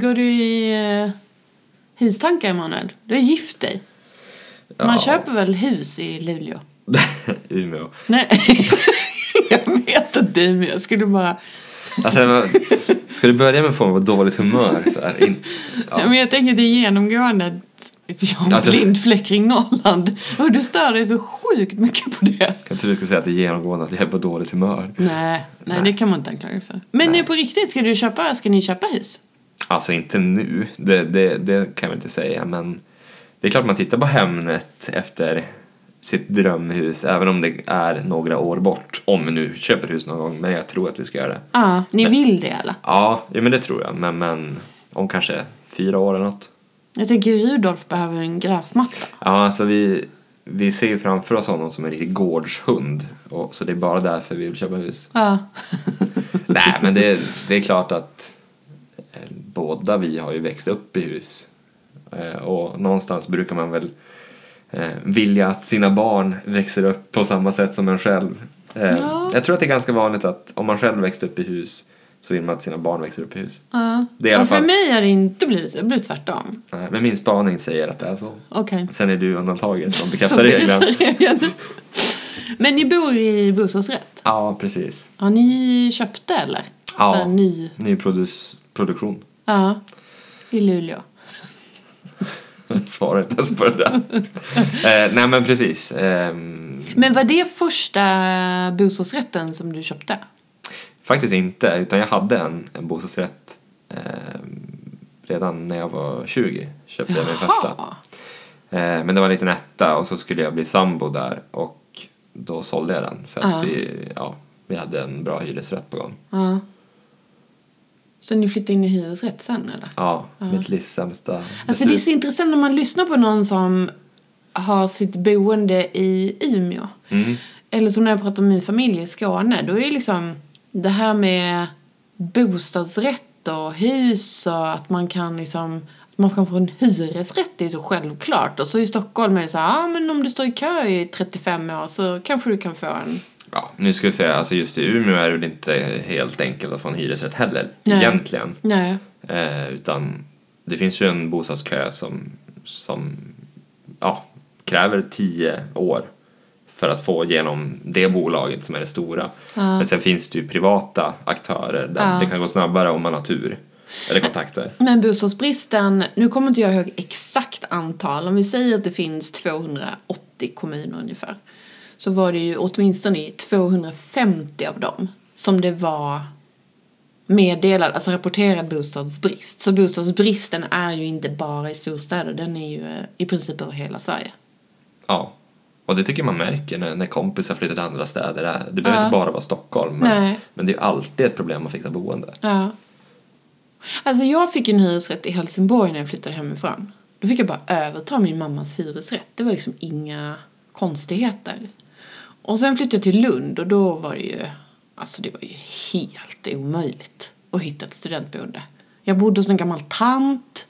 Går du i uh, hustankar, Emanuel? Du har gift dig. Man Ja. köper väl hus i Luleå? Umeå. Nej, jag vet inte Umeå. Jag skulle bara... Alltså, ska du börja med att få mig på dåligt humör? Så här, in, Ja. ja. Men jag tänker det är genomgående att jag har en Alltså- blind fläck kring Norrland. Och du stör dig så sjukt mycket på det. Jag tror du skulle säga att det är genomgående att jag är på dåligt humör. Nej, nej, Nej. det kan man inte anklaga dig för. Men Nej. nej. på riktigt, ska, du köpa, ska ni köpa hus? Alltså inte nu, det, det, det kan jag inte säga, men det är klart man tittar på Hemnet efter sitt drömhus, även om det är några år bort. Om vi nu köper hus någon gång, men jag tror att vi ska göra det. Ja, ni vill det eller? Ja, ja men det tror jag, men, men om kanske fyra år eller något. Jag tänker Rudolf behöver en gräsmatta. Ja, alltså vi, vi ser ju framför oss honom som en riktig gårdshund, och, så det är bara därför vi vill köpa hus. Ja. Nej, men det, det är klart att eh, båda vi har ju växt upp i hus. Eh, Och någonstans brukar man väl eh, vilja att sina barn växer upp på samma sätt som en själv. Eh, Ja. Jag tror att det är ganska vanligt att om man själv växte upp i hus så vill man att sina barn växer upp i hus. ja. Det är Och för fall- mig har det inte blivit, det blir tvärtom. Nej, Men min spaning säger att det är så. Okej. Sen är du undantaget som bekräftar regeln. regeln. Men ni bor i bostadsrätt? Ja, precis. Har ni köpt det eller? Ja. Ny? Ny produs- produktion. Ja. I Luleå? Svarar inte ens på det där. eh, nej men precis. Ehm, Men var det första bostadsrätten som du köpte? Faktiskt inte, utan jag hade en, en bostadsrätt eh, redan när jag var 20. Köpte jag min första. Eh, men det var en liten etta och så skulle jag bli sambo där och då sålde jag den för att vi, ja, vi hade en bra hyresrätt på gång. Ja. Så ni flyttade in i hyresrätt sen eller? Ja, mitt livs sämsta Alltså det är beslut. så intressant när man lyssnar på någon som har sitt boende i Umeå. Mm. Eller som när jag pratar med min familj i Skåne. Då är liksom det här med bostadsrätt och hus och att man kan liksom man kan få en hyresrätt det är så självklart. Och så i Stockholm är det så här, ja ah, men om du står i kö i 35 år så kanske du kan få en. Ja, nu ska vi säga, alltså just i Umeå är det väl inte helt enkelt att få en hyresrätt heller, Nej. egentligen. Nej. Eh, utan det finns ju en bostadskö som, som ja, kräver tio år för att få igenom det bolaget som är det stora. Men sen finns det ju privata aktörer där Ja. det kan gå snabbare om man har tur. Eller kontakter. Men bostadsbristen, nu kommer inte jag ihåg exakt antal, om vi säger att det finns 280 kommuner ungefär. Så var det ju åtminstone i 250 av dem som det var meddelad, alltså rapporterad bostadsbrist. Så bostadsbristen är ju inte bara i storstäder, den är ju eh, i princip över hela Sverige. Ja. Och det tycker man märker när, när kompisar flyttar till andra städer. Det behöver Ja. inte bara vara Stockholm. Men, men det är alltid ett problem att fixa boende. Ja. Alltså jag fick en hyresrätt i Helsingborg när jag flyttade hemifrån. Då fick jag bara överta min mammas hyresrätt. Det var liksom inga konstigheter. Och sen flyttade jag till Lund och då var det ju, alltså det var ju helt omöjligt att hitta ett studentboende. Jag bodde hos en gammal tant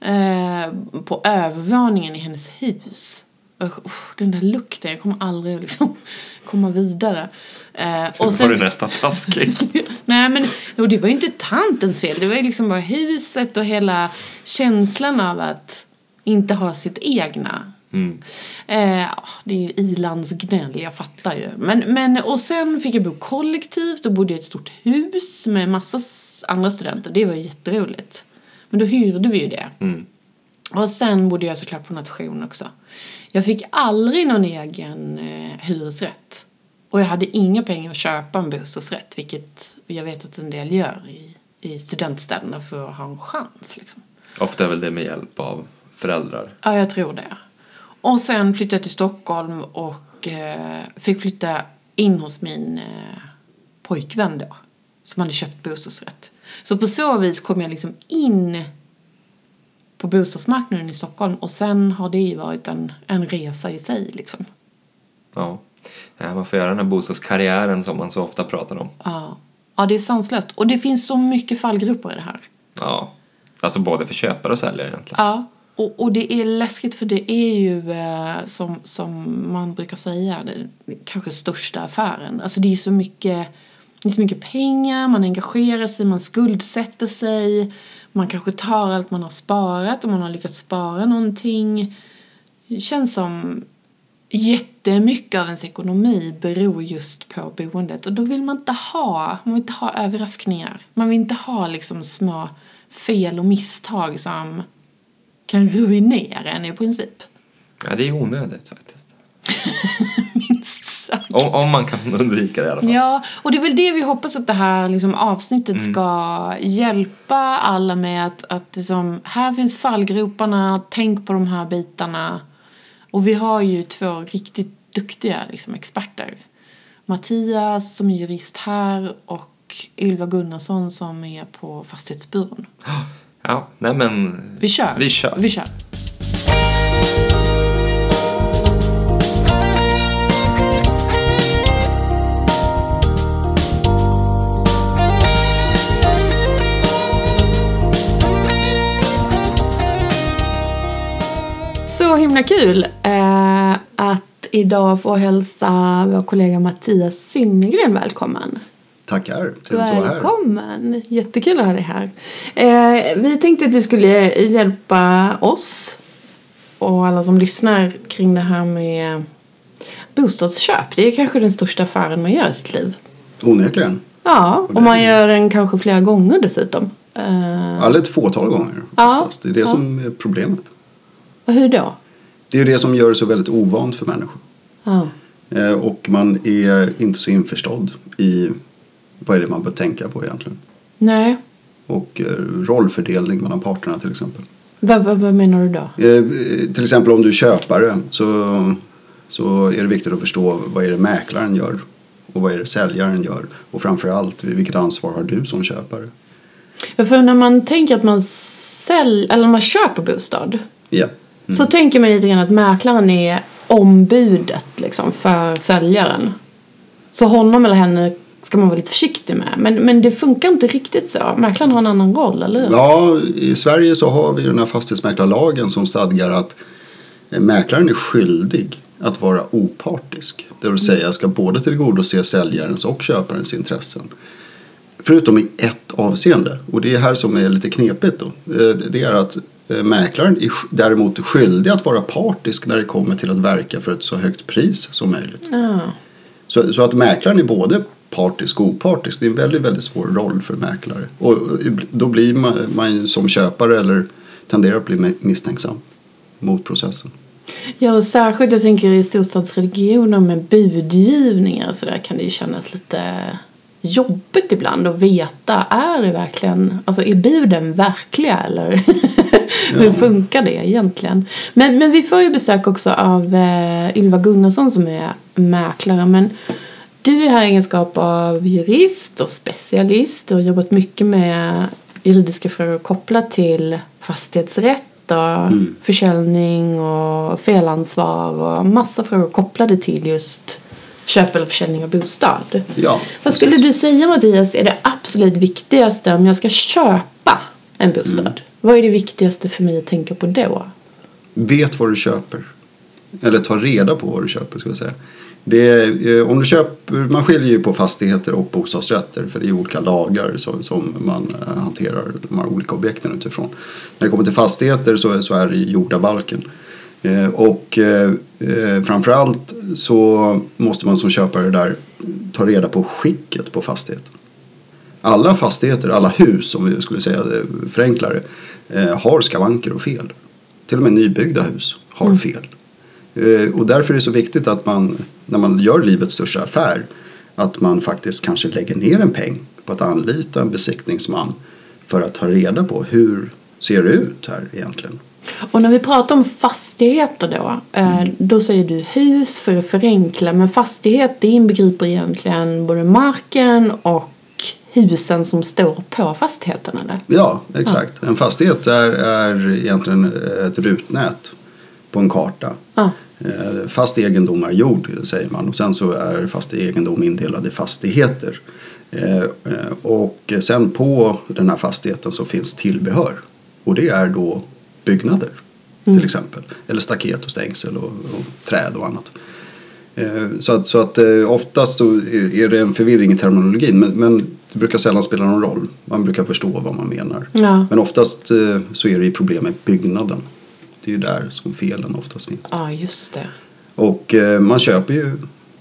eh, på övervåningen i hennes hus. Och, den där lukten, jag kommer aldrig liksom komma vidare. Eh, Och och sen... var du nästan taskig. Nej men och det var ju inte tantens fel. Det var ju liksom bara huset och hela känslan av att inte ha sitt egna. Mm. Eh, ja, det är ju ilandsgnäll, jag fattar ju. Men, men, och sen fick jag bo kollektivt och bodde i ett stort hus med massa andra studenter. Det var jätteroligt. Men då hyrde vi ju det. Mm. Och sen bodde jag såklart på nation också. Jag fick aldrig någon egen eh, hyresrätt. Och jag hade inga pengar att köpa en bostadsrätt, vilket jag vet att en del gör i, i studentstäderna för att ha en chans. Liksom. Ofta är väl det med hjälp av föräldrar. Ja, jag tror det. Och sen flyttade jag till Stockholm och eh, fick flytta in hos min eh, pojkvän då. Som hade köpt bostadsrätt. Så på så vis kom jag liksom in på bostadsmarknaden i Stockholm och sen har det ju varit en, en resa i sig liksom. Ja. Ja, man får göra den här bostadskarriären som man så ofta pratar om. Ja. ja, det är sanslöst. Och det finns så mycket fallgrupper i det här. Ja. Alltså både för köpare och säljare egentligen. Ja, och, och det är läskigt för det är ju eh, som, som man brukar säga, den kanske största affären. Alltså det är ju så mycket det är så mycket pengar, man engagerar sig, man skuldsätter sig. Man kanske tar allt man har sparat om man har lyckats spara någonting. Det känns som jättemycket av ens ekonomi beror just på boendet. Och då vill man inte ha, man vill inte ha överraskningar. Man vill inte ha liksom små fel och misstag som kan ruinera en i princip. Ja, det är onödigt faktiskt. Minst sagt. Om, om man kan undvika det i alla fall. Ja, och det är väl det vi hoppas att det här liksom, avsnittet ska hjälpa alla med. Att, att liksom, här finns fallgroparna, tänk på de här bitarna. Och vi har ju två riktigt duktiga liksom, experter. Mattias som är jurist här och Ylva Gunnarsson som är på Fastighetsbyrån. Ja, nej men... Vi kör. Vi kör. Vi kör. Så himla kul eh, att idag få hälsa vår kollega Mattias Synnergren välkommen. Tackar, trevligt att vara här. Välkommen! Jättekul att ha dig här. Eh, vi tänkte att du skulle hjälpa oss och alla som lyssnar kring det här med bostadsköp. Det är kanske den största affären man gör i sitt liv. Onekligen. Ja, och man gör den kanske flera gånger dessutom. Eh, Eller ett fåtal gånger Ja, oftast. Det är det ja. som är problemet. och hur då? Det är det som gör det så väldigt ovant för människor. Ja. Eh, Och man är inte så införstådd i vad är det man bör tänka på egentligen. Nej, Och eh, rollfördelning mellan parterna till exempel. vad, vad, vad menar du då? Eh, Till exempel om du är köpare så, så är det viktigt att förstå vad är det mäklaren gör och vad är det säljaren gör. Och framförallt vilket ansvar har du som köpare. Ja, För när man tänker att man säljer, eller när man köper bostad Ja. så tänker man lite grann att mäklaren är ombudet liksom, för säljaren. Så honom eller henne ska man vara lite försiktig med. Men, men det funkar inte riktigt så. Mäklaren har en annan roll, eller hur? Ja, i Sverige så har vi den här fastighetsmäklarlagen som stadgar att mäklaren är skyldig att vara opartisk. Det vill säga ska både tillgodose säljarens och köparens intressen. Förutom i ett avseende och det är här som är lite knepigt då. Eh, Det är att eh, mäklaren är däremot skyldig att vara partisk när det kommer till att verka för ett så högt pris som möjligt. Ja. Så, så att mäklaren är både partisk och opartisk. Det är en väldigt, väldigt svår roll för mäklare. Och då blir man, man som köpare eller tenderar att bli mi- misstänksam mot processen. ja, och särskilt jag tänker i storstadsregioner med budgivningar så där kan det ju kännas lite jobbigt ibland att veta, är det verkligen, alltså är buden verkliga eller hur funkar det egentligen? Men, men vi får ju besök också av eh, Ylva Gunnarsson som är mäklare men du är här i egenskap av jurist och specialist och har jobbat mycket med juridiska frågor kopplat till fastighetsrätt och försäljning och felansvar och massa frågor kopplade till just köp eller försäljning av bostad. Ja, Vad skulle du säga Mattias är det absolut viktigaste om jag ska köpa en bostad? Mm. Vad är det viktigaste för mig att tänka på då? Vet vad du köper. Eller ta reda på vad du köper ska jag säga. Är, eh, om du köper, man skiljer ju på fastigheter och bostadsrätter för det är olika lagar som, som man eh, hanterar de här olika objekten utifrån. När det kommer till fastigheter så, så är det jordabalken. Eh, och eh, eh, framförallt så måste man som köpare där ta reda på skicket på fastigheten. Alla fastigheter, alla hus om vi skulle säga förenklare, eh, har skavanker och fel. Till och med nybyggda hus har fel. Eh, och därför är det så viktigt att man, när man gör livets största affär, att man faktiskt kanske lägger ner en peng på att anlita en besiktningsman för att ta reda på hur ser det ut här egentligen. Och när vi pratar om fastigheter då, eh, då säger du hus för att förenkla, men fastighet det inbegriper egentligen både marken och husen som står på fastigheten eller? Ja, exakt. En fastighet är, är egentligen ett rutnät på en karta. Ja. Eh, Fast egendom är jord säger man och sen så är fast egendom indelad i fastigheter. Eh, eh, Och sen på den här fastigheten så finns tillbehör och det är då byggnader till exempel. Eller staket och stängsel och, och träd och annat. Så att, så att oftast är det en förvirring i terminologin men, men det brukar sällan spela någon roll. Man brukar förstå vad man menar. Ja. Men oftast så är det problem med byggnaden. Det är ju där som felen oftast finns. Ja, just det. Och eh, man köper ju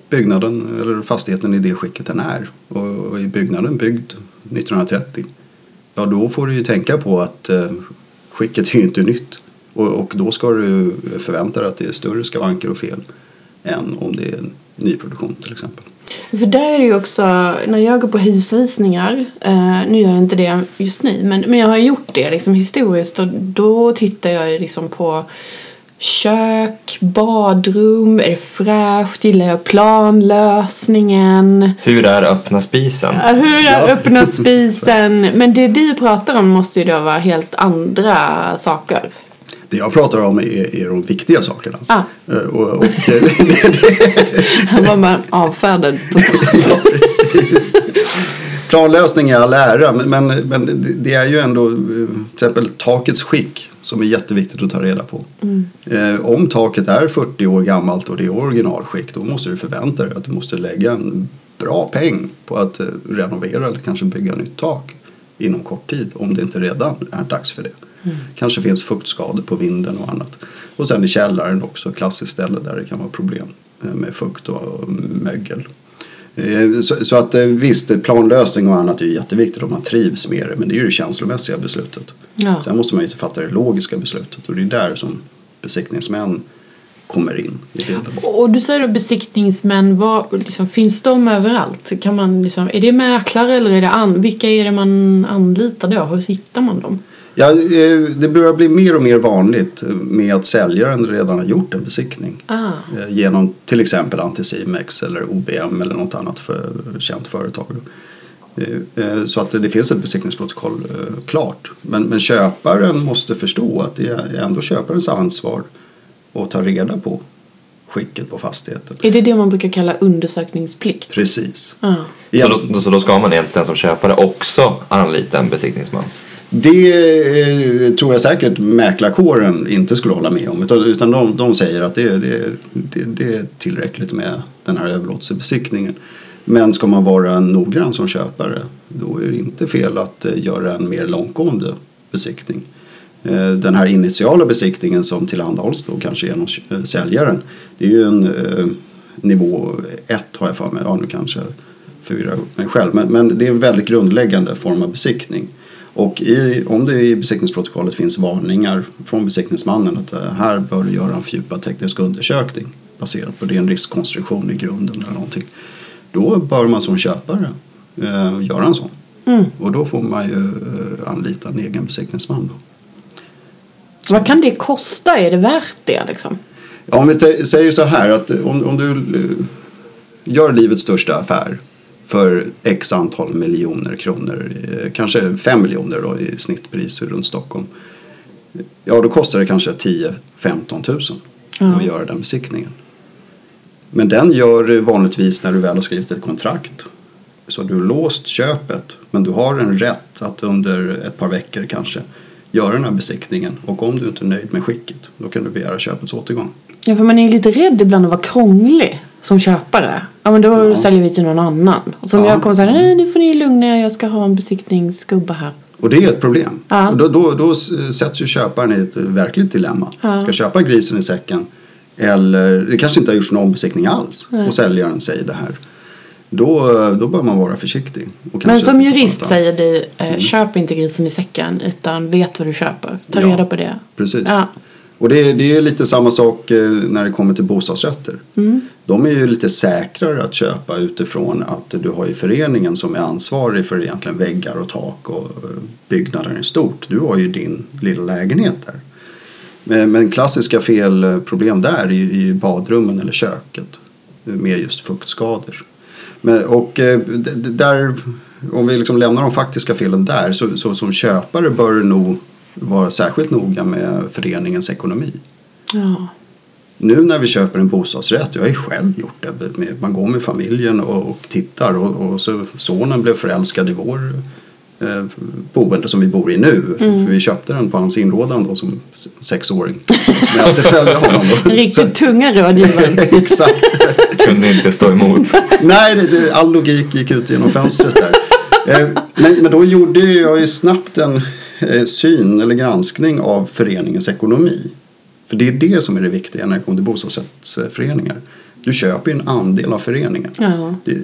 byggnaden eller fastigheten i det skicket den är. Och, och är byggnaden byggd 1930 ja då får du ju tänka på att eh, skicket är ju inte nytt. Och, och då ska du förvänta dig att det är större skavanker och fel än om det är nyproduktion till exempel. För där är det ju också, när jag går på husvisningar, eh, nu gör jag inte det just nu, men, men jag har gjort det liksom historiskt och då tittar jag ju liksom på kök, badrum, är det fräscht, gillar jag planlösningen, Hur är öppna spisen? Ja, hur jag öppnar spisen. Men det du pratar om måste ju då vara helt andra saker. Det jag pratar om är, är de viktiga sakerna. Ah. Och, och, Han var man avfärdad totalt. ja, precis. Planlösning är all ära, men, men, det- är ju ändå eh, till exempel takets skick som är jätteviktigt att ta reda på. Eh, om taket är 40 år gammalt och det är originalskick då måste du förvänta dig att du måste lägga en bra peng på att eh, renovera eller kanske bygga nytt tak inom kort tid om det inte redan är dags för det. Kanske finns fuktskador på vinden och annat. Och sen i källaren också, klassiskt ställe där det kan vara problem eh, med fukt och mögel. Eh, Så, så att eh, visst, planlösning och annat är ju jätteviktigt om man trivs med det. Men det är ju det känslomässiga beslutet. Ja. Sen måste man ju fatta det logiska beslutet. Och det är där som besiktningsmän kommer in i bilden. Och du säger då besiktningsmän, vad, liksom, finns de överallt? Kan man liksom, är det mäklare eller är det an, vilka är det man anlitar då? Hur hittar man dem? Ja, eh, det börjar bli mer och mer vanligt med att säljaren redan har gjort en besiktning. Ah, Eh, Genom till exempel Anticimex eller OBM eller något annat för känt företag. Eh, Så att det finns ett besiktningsprotokoll klart. Men, men köparen måste förstå att det är ändå köparens ansvar att ta reda på skicket på fastigheten. är det det man brukar kalla undersökningsplikt? Precis. Ah. Så då, så då ska man egentligen som köpare också anlita en besiktningsman? Det eh, tror jag säkert mäklarkåren inte skulle hålla med om. Utan, utan de, de säger att det, det, det, det är tillräckligt med den här överlåtelsebesiktningen. Men ska man vara noggrann som köpare då är det inte fel att eh, göra en mer långtgående besiktning. Eh, Den här initiala besiktningen som tillhandahålls då kanske genom eh, säljaren. Det är ju en eh, nivå 1 har jag för mig. Ja, nu kanske jag förvirrar upp mig själv. Men, men det är en väldigt grundläggande form av besiktning. Och i, om det i besiktningsprotokollet finns varningar från besiktningsmannen att eh, här bör du göra en fördjupad teknisk undersökning baserat på din riskkonstruktion i grunden eller någonting. Då bör man som köpare eh, göra en sån. Mm. Och då får man ju eh, anlita en egen besiktningsman. Då. Vad kan det kosta? Är det värt det liksom? Ja, om vi säger så här att om, om du eh, gör livets största affär för x antal miljoner kronor, eh, kanske 5 miljoner då i snittpris runt Stockholm. Ja, då kostar det kanske 10-15 tusen Ja. att göra den besiktningen. Men den gör du vanligtvis när du väl har skrivit ett kontrakt. Så du har låst köpet, men du har en rätt att under ett par veckor kanske göra den här besiktningen. Och om du inte är nöjd med skicket, då kan du begära köpets återgång. Ja, för man är lite rädd ibland att vara krånglig som köpare. Ja, men då Ja. säljer vi till någon annan. Och som Ja. jag kommer säga, nej nu får ni lugna er, jag ska ha en besiktningsgubbe här. Och det är ett problem. Ja. Och då, då, då s- sätts ju köparen i ett verkligt dilemma. Ja. Ska köpa grisen i säcken eller det kanske inte har gjorts någon besiktning alls Nej. och säljaren säger det här. Då, då bör man vara försiktig. Men som jurist säger du, eh, köp inte grisen i säcken utan vet vad du köper. Ta Ja. reda på det. Precis. Och det, är- det är lite samma sak eh, när det kommer till bostadsrätter. Mm. De är ju lite säkrare att köpa utifrån att du har ju föreningen som är ansvarig för egentligen väggar och tak och eh, byggnaden i stort. Du har ju din lilla lägenhet där. Men, klassiska felproblem där är ju i badrummen eller köket med just fuktskador. Men, och eh, där, om vi liksom lämnar de faktiska felen där så, så som köpare bör du nog vara särskilt noga med föreningens ekonomi. Ja. Nu när vi köper en bostadsrätt, jag har ju själv gjort det, man går med familjen och, tittar och, och så sonen blev förälskad i vår eh, boende som vi bor i nu. För vi köpte den på hans inrådan då som sexåring. Som jag alltid följde honom då. Riktigt tunga rådgivaren. Exakt. Kunde inte stå emot. Nej, det, det, all logik gick ut genom fönstret där. Eh, men, men då gjorde jag ju snabbt en syn eller granskning av föreningens ekonomi. För det är det som är det viktiga när det kommer till bostadsrättsföreningar. Du köper ju en andel av föreningen. Ja. Det,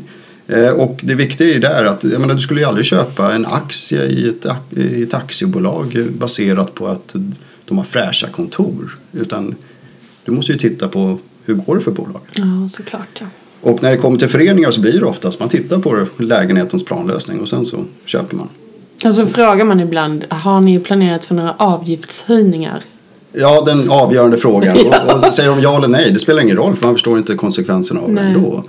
eh, och det viktiga är där att jag menar, du skulle ju aldrig köpa en aktie i ett, i ett aktiebolag eh, baserat på att de har fräscha kontor. Utan du måste ju titta på hur går det för bolaget. ja, såklart. Ja. Och när det kommer till föreningar så blir det oftast man tittar på lägenhetens planlösning och sen så köper man. Och så frågar man ibland, har ni planerat för några avgiftshöjningar? Ja, den avgörande frågan. Och, och säger de ja eller nej, det spelar ingen roll för man förstår inte konsekvenserna av det Nej. ändå.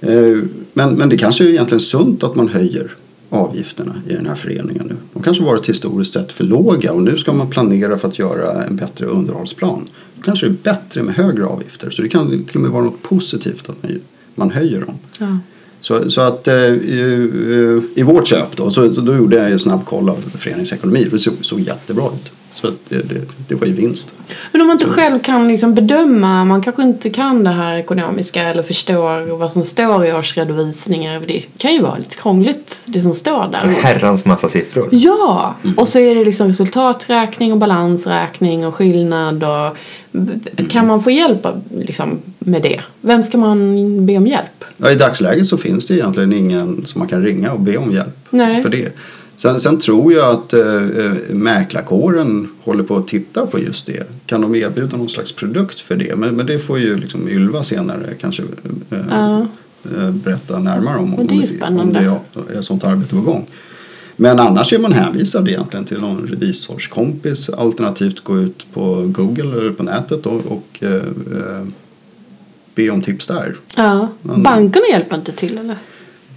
Eh, Men, men det kanske är egentligen sunt att man höjer avgifterna i den här föreningen nu. De kanske varit historiskt sett för låga och nu ska man planera för att göra en bättre underhållsplan. Då kanske det är bättre med högre avgifter så det kan till och med vara något positivt att man- man höjer dem. Ja. Så, så att eh, i, eh, i vårt köp då, så, så då gjorde jag en snabb koll av föreningens ekonomi. Det såg, såg jättebra ut. Så att det, det, det var ju vinst. Men om man inte själv kan liksom bedöma, man kanske inte kan det här ekonomiska eller förstår vad som står i årsredovisningar. Det kan ju vara lite krångligt, det som står där. Herrans massa siffror. Ja, och så är det liksom resultaträkning och balansräkning och skillnad och kan man få hjälp liksom, med det? Vem ska man be om hjälp? Ja, I dagsläget så finns det egentligen ingen som man kan ringa och be om hjälp Nej. för det. Sen, sen tror jag att eh, eh, mäklarkåren håller på att titta på just det. Kan de erbjuda någon slags produkt för det? Men, men det får ju liksom Ylva senare kanske eh, Ja. eh, berätta närmare om. Och det är om spännande. Om det är sånt arbete på gång. Men annars är man hänvisad egentligen till någon revisorskompis alternativt gå ut på Google eller på nätet och, och eh, eh, be om tips där. Ja. Men- Bankerna hjälper inte till eller?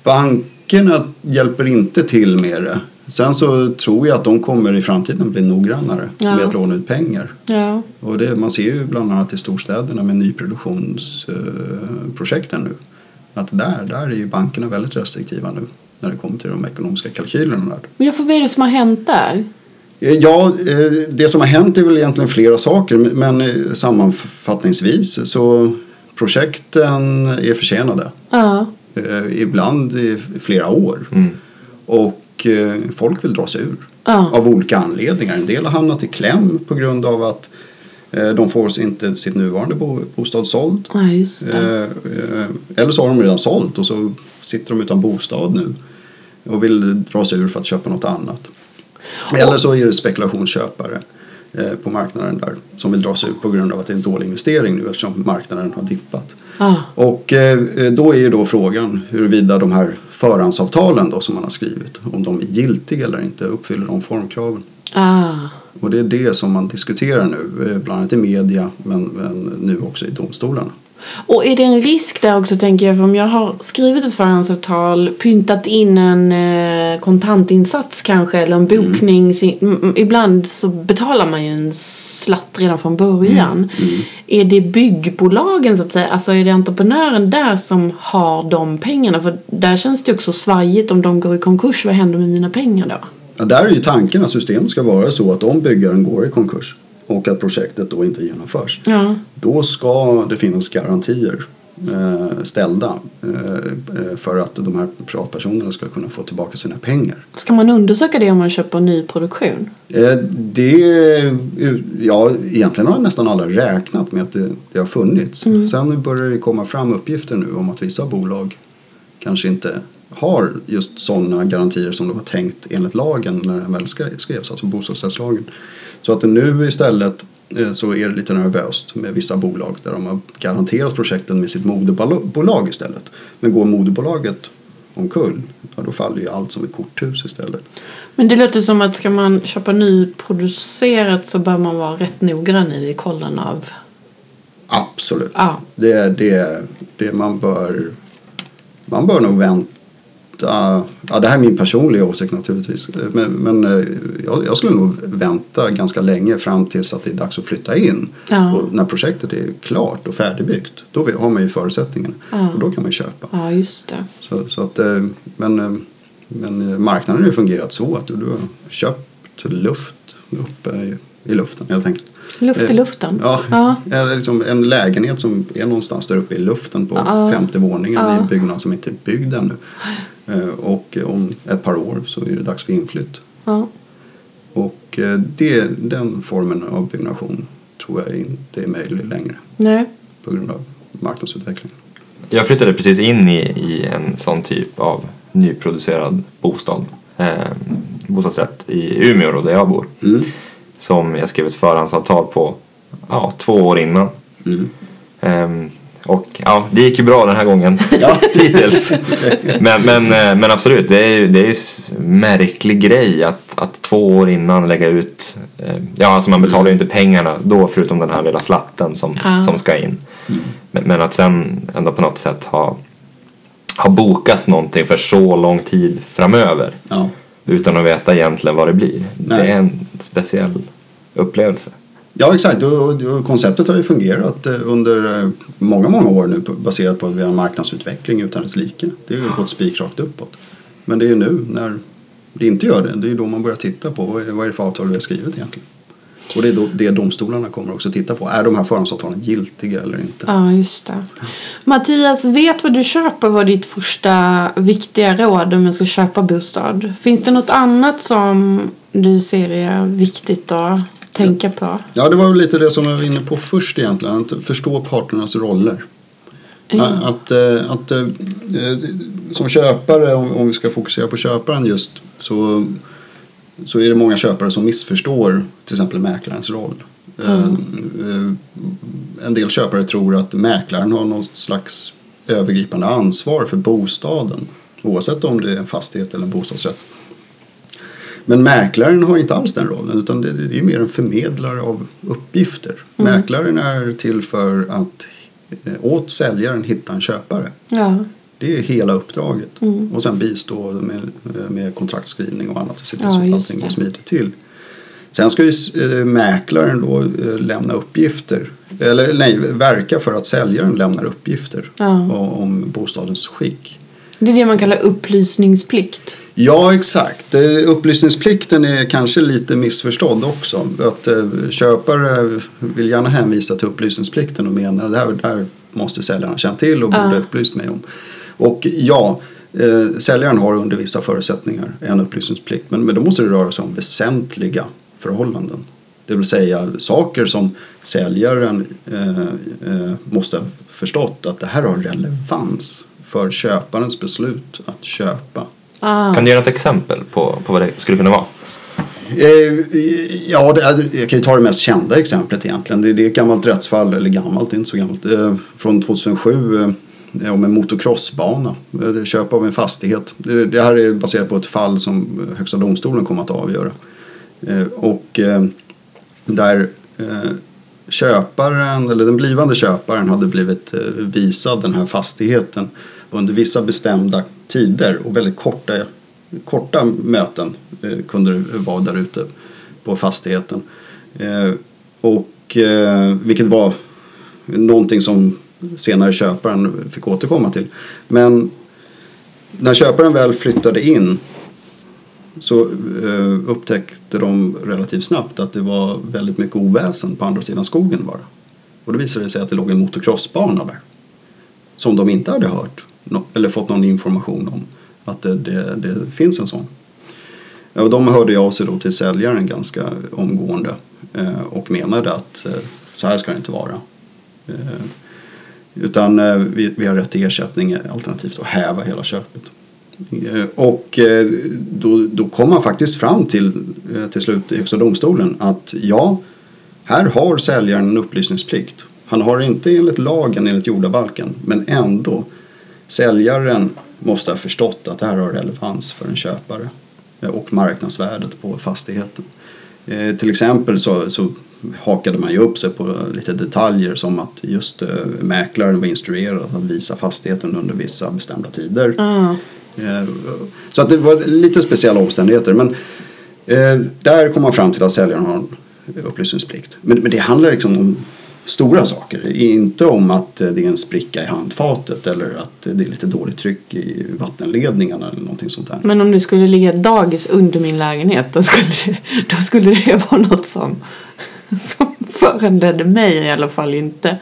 Bankerna hjälper inte till med det. Sen så tror jag att de kommer i framtiden bli noggrannare Ja. med att låna ut pengar. Ja. Och det, man ser ju bland annat i storstäderna med nyproduktionsprojekten nu. Att där, där är ju bankerna väldigt restriktiva nu när det kommer till de ekonomiska kalkylerna. Där. Men jag får vad är det som har hänt där? Eh, Ja, eh, det som har hänt är väl egentligen flera saker men eh, sammanfattningsvis så projekten är försenade. Ja. Ibland i flera år. Mm. Och eh, folk vill dra sig ur. Ja. Av olika anledningar. En del har hamnat i kläm på grund av att eh, de får inte sitt nuvarande bo- bostad såld. Ja. Eh, Eller så har de redan sålt och så sitter de utan bostad nu. Och vill dra sig ur för att köpa något annat. Eller så är det spekulationsköpare på marknaden där som vill dra sig ur på grund av att det är en dålig investering nu eftersom marknaden har dippat. Ja. Och eh, då är ju då frågan huruvida de här förhandsavtalen då som man har skrivit om de är giltiga eller inte uppfyller de formkraven. Ah. Och det är det som man diskuterar nu, eh, bland annat i media men, men nu också i domstolarna. Och är det en risk där också tänker jag, för om jag har skrivit ett förhandsavtal, pyntat in en eh, kontantinsats kanske eller en bokning. si- m- m- Ibland så betalar man ju en slatt redan från början. Är det byggbolagen så att säga, alltså är det entreprenören där som har de pengarna? För där känns det också svajigt om de går i konkurs, vad händer med mina pengar då? Ja, där är ju tanken att systemet ska vara så att om byggaren går i konkurs och att projektet då inte genomförs Ja. då ska det finnas garantier eh, ställda eh, eh, för att de här privatpersonerna ska kunna få tillbaka sina pengar. Ska man undersöka det om man köper ny produktion? Eh, Det, ja, egentligen har nästan alla räknat med att det, det har funnits. Sen börjar det komma fram uppgifter nu om att vissa bolag kanske inte har just sådana garantier som det var tänkt enligt lagen när den väl skre- skrevs, alltså bostadsrättslagen. Så att nu istället eh, så är det lite nervöst med vissa bolag där de har garanterat projekten med sitt moderbolag istället. Men går moderbolaget omkull, ja, då faller ju allt som ett korthus istället. Men det låter som att ska man köpa nyproducerat så bör man vara rätt noggrann i kollen av... Absolut. Ja. Det, det, det man bör man bör nog vänta. Ja, det här är min personliga åsikt naturligtvis. Men, men eh, jag, jag skulle nog vänta ganska länge fram tills att det är dags att flytta in. Ja. Och när projektet är klart och färdigbyggt. Då har man ju förutsättningarna. Ja. Och då kan man köpa. Ja, just det. Så, så att, eh, men, eh, Men marknaden har ju fungerat så att du, du har köpt luft uppe i, i luften helt enkelt. Luft i luften. Ja, Ja. Eller liksom en lägenhet som är någonstans där uppe i luften på Ja. femte våningen i Ja. en byggnad som inte är byggd ännu. Eh, Och om ett par år så är det dags för inflytt. Ja. Och eh, det, den formen av byggnation tror jag inte är möjlig längre Nej. på grund av marknadsutvecklingen. Jag flyttade precis in i, i en sån typ av nyproducerad bostad. Eh, bostadsrätt i Umeå då, där jag bor. Mm. Som jag skrev ett förhandsavtal på ja, två år innan. Mm. Ehm, och ja, det gick ju bra den här gången. Ja. Hittills. Men, men, eh, men absolut, det är ju det är ju s- märklig grej att, att två år innan lägga ut. Eh, ja, alltså man betalar ju inte pengarna då förutom den här lilla slatten som, Ja. som ska in. Men, men att sen ändå på något sätt ha, ha bokat någonting för så lång tid framöver Ja. utan att veta egentligen vad det blir. Nej. Det är en speciell upplevelse. Ja, exakt. Och, och, och konceptet har ju fungerat eh, under eh, många, många år nu baserat på att vi har en marknadsutveckling utan dess like. Det har ju gått spikrakt uppåt. Men det är ju nu när det inte gör det, det är ju då man börjar titta på vad är, vad är det för avtal vi har skrivit egentligen. Och det är då, det domstolarna kommer också titta på. Är de här förhandsavtalen giltiga eller inte? Ja, just det. Mattias, vet vad du köper var ditt första viktiga råd om jag ska köpa bostad. Finns det något annat som du ser är viktigt då? Tänka på? Ja, det var väl lite det som jag var inne på först egentligen. Att förstå parternas roller. Att, eh, att eh, eh, som köpare, om vi ska fokusera på köparen just, så, så är det många köpare som missförstår till exempel mäklarens roll. Eh, En del köpare tror att mäklaren har något slags övergripande ansvar för bostaden. Oavsett om det är en fastighet eller en bostadsrätt. Men mäklaren har inte alls den rollen utan det, det är mer en förmedlare av uppgifter. Mäklaren är till för att eh, åt säljaren hitta en köpare. Ja. Det är hela uppdraget. Och sen bistå med, med kontraktskrivning och annat och se till så att allting går smidigt till. Sen ska ju eh, mäklaren då eh, lämna uppgifter, eller nej, verka för att säljaren lämnar uppgifter Ja. om bostadens skick. Det är det man kallar upplysningsplikt. Ja, exakt. Upplysningsplikten är kanske lite missförstådd också. Att eh, köpare vill gärna hänvisa till upplysningsplikten och menar att det här, det här måste säljaren känt till och borde Ja. upplyst mig om. Och ja, eh, säljaren har under vissa förutsättningar en upplysningsplikt. Men, men då måste det röra sig om väsentliga förhållanden. Det vill säga saker som säljaren eh, eh, måste ha förstått att det här har relevans för köparens beslut att köpa. Ah. Kan du ge något exempel på, på vad det skulle kunna vara? Eh, Ja, det, alltså, jag kan ju ta det mest kända exemplet egentligen. Det, det är ett gammalt rättsfall, eller gammalt, inte så gammalt, eh, från 2007 eh, om en motocrossbana. Eh, Köp av en fastighet. Det, det här är baserat på ett fall som Högsta domstolen kommer att avgöra. Eh, Och eh, där eh, köparen, eller den blivande köparen hade blivit eh, visad den här fastigheten under vissa bestämda tider och väldigt korta, korta möten eh, kunde det vara där ute på fastigheten. Eh, och eh, vilket var någonting som senare köparen fick återkomma till. Men när köparen väl flyttade in så eh, upptäckte de relativt snabbt att det var väldigt mycket oväsen på andra sidan skogen bara. Och då visade det sig att det låg en motocrossbana där. Som de inte hade hört eller fått någon information om att det, det, det finns en sån. Och de hörde jag av sig då till säljaren ganska omgående eh, och menade att eh, så här ska det inte vara. Eh, utan vi, vi har rätt till ersättning alternativt att häva hela köpet. Och då, då kom man faktiskt fram till till slut i Högsta domstolen att ja, här har säljaren en upplysningsplikt. Han har inte enligt lagen, enligt jordabalken, men ändå. Säljaren måste ha förstått att det här har relevans för en köpare och marknadsvärdet på fastigheten. Eh, till exempel så, så hakade man ju upp sig på lite detaljer som att just eh, mäklaren var instruerad att visa fastigheten under vissa bestämda tider. Ah. Eh, Så att det var lite speciella omständigheter. Men eh, där kom man fram till att säljaren har en upplysningsplikt. Men, men det handlar liksom om stora saker. Inte om att eh, det är en spricka i handfatet eller att det är lite dåligt tryck i vattenledningarna eller någonting sånt där. Men om det skulle ligga ett dagis under min lägenhet då skulle det, då skulle det vara något som, som föranledde mig i alla fall inte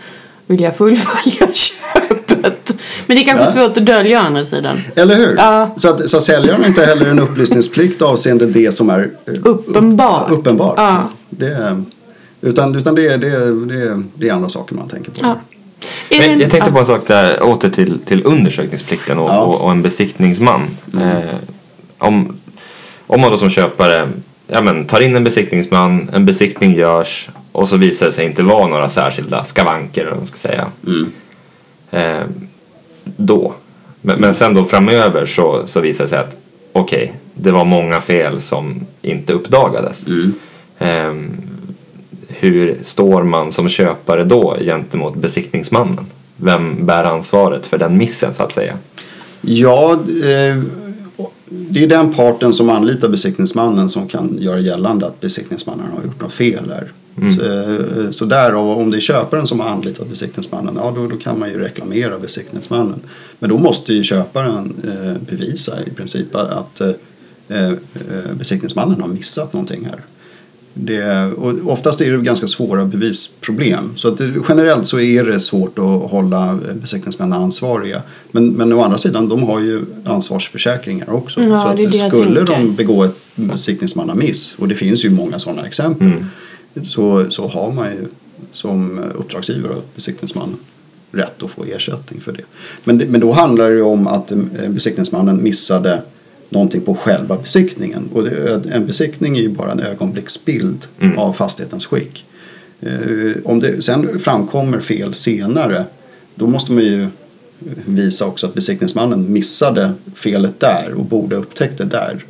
vilja fullfölja köpet. Men det är kanske Ja. svårt att dölja å andra sidan. Eller hur? Ja. Så, att, så att säljaren inte heller en upplysningsplikt avseende det som är eh, Uppenbart. upp- uppenbart. Ja. Det, utan utan det, är- det, är- det, är- det är andra saker man tänker på. Ja. Men jag tänkte på en sak där, åter till, till undersökningsplikten och, Ja. och, och en besiktningsman. Eh, om, om man då som köpare ja, men, tar in en besiktningsman, en besiktning görs och så visar det sig inte vara några särskilda skavanker, eller vad man ska säga. Mm. Eh, då. Men, men sen då framöver så, så visar det sig att okej, det var många fel som inte uppdagades. Mm. Eh, hur står man som köpare då gentemot besiktningsmannen? Vem bär ansvaret för den missen så att säga? Ja, eh, det är den parten som anlitar besiktningsmannen som kan göra gällande att besiktningsmannen har gjort något fel där. Så, eh, så där, om det är köparen som har anlitat besiktningsmannen, ja då, då kan man ju reklamera besiktningsmannen. Men då måste ju köparen eh, bevisa i princip att besiktningsmannen har missat någonting här. Det, och oftast är det ganska svåra bevisproblem. Så att det, generellt så är det svårt att hålla besiktningsmän ansvariga. Men, men å andra sidan, de har ju ansvarsförsäkringar också. Ja, så att skulle de begå ett besiktningsmannamiss, och det finns ju många sådana exempel, så, så har man ju som uppdragsgivare åt besiktningsmannen rätt att få ersättning för det. Men, det, men då handlar det ju om att eh, besiktningsmannen missade någonting på själva besiktningen. Och det, en besiktning är ju bara en ögonblicksbild Mm. av fastighetens skick. Eh, om det sen framkommer fel senare då måste man ju visa också att besiktningsmannen missade felet där och borde ha upptäckt det där.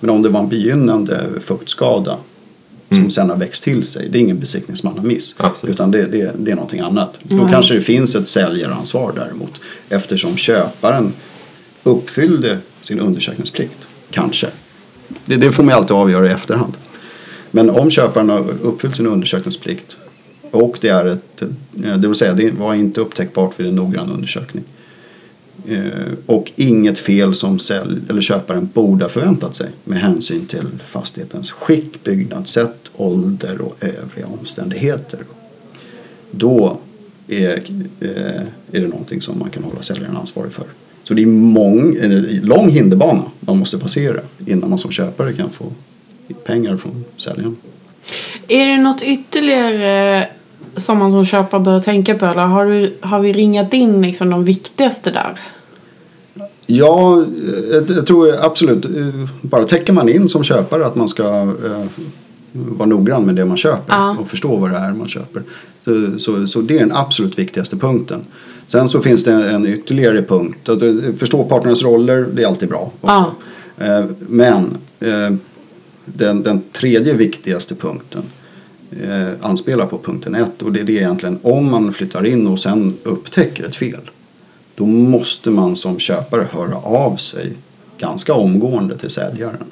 Men om det var en begynnande fuktskada som sen har växt till sig, det är ingen besiktningsmannamiss. Utan det, det, det är någonting annat. Då Ja. kanske det finns ett säljaransvar däremot. Eftersom köparen uppfyllde sin undersökningsplikt. Kanske. Det, det får man alltid avgöra i efterhand. Men om köparen har uppfyllt sin undersökningsplikt och det är ett, eh, det vill säga det var inte upptäckbart vid en noggrann undersökning. Eh, och inget fel som sälj, eller köparen borde ha förväntat sig med hänsyn till fastighetens skick, byggnadssätt, ålder och övriga omständigheter. Då är, eh, är det någonting som man kan hålla säljaren ansvarig för. Så det är mång, en lång hinderbana man måste passera innan man som köpare kan få pengar från säljaren. Är det något ytterligare som man som köpare bör tänka på? Eller har, du, har vi ringat in liksom de viktigaste där? Ja, jag, jag tror absolut. eh, Bara täcker man in som köpare att man ska eh, vara noggrann med det man köper Ja. och förstå vad det är man köper. Så, så, så det är den absolut viktigaste punkten. Sen så finns det en, ytterligare punkt. Att eh, förstå partnernas roller, det är alltid bra. Också. Eh, Men eh, den, den tredje viktigaste punkten anspelar på punkten ett och det är det egentligen om man flyttar in och sen upptäcker ett fel då måste man som köpare höra av sig ganska omgående till säljaren.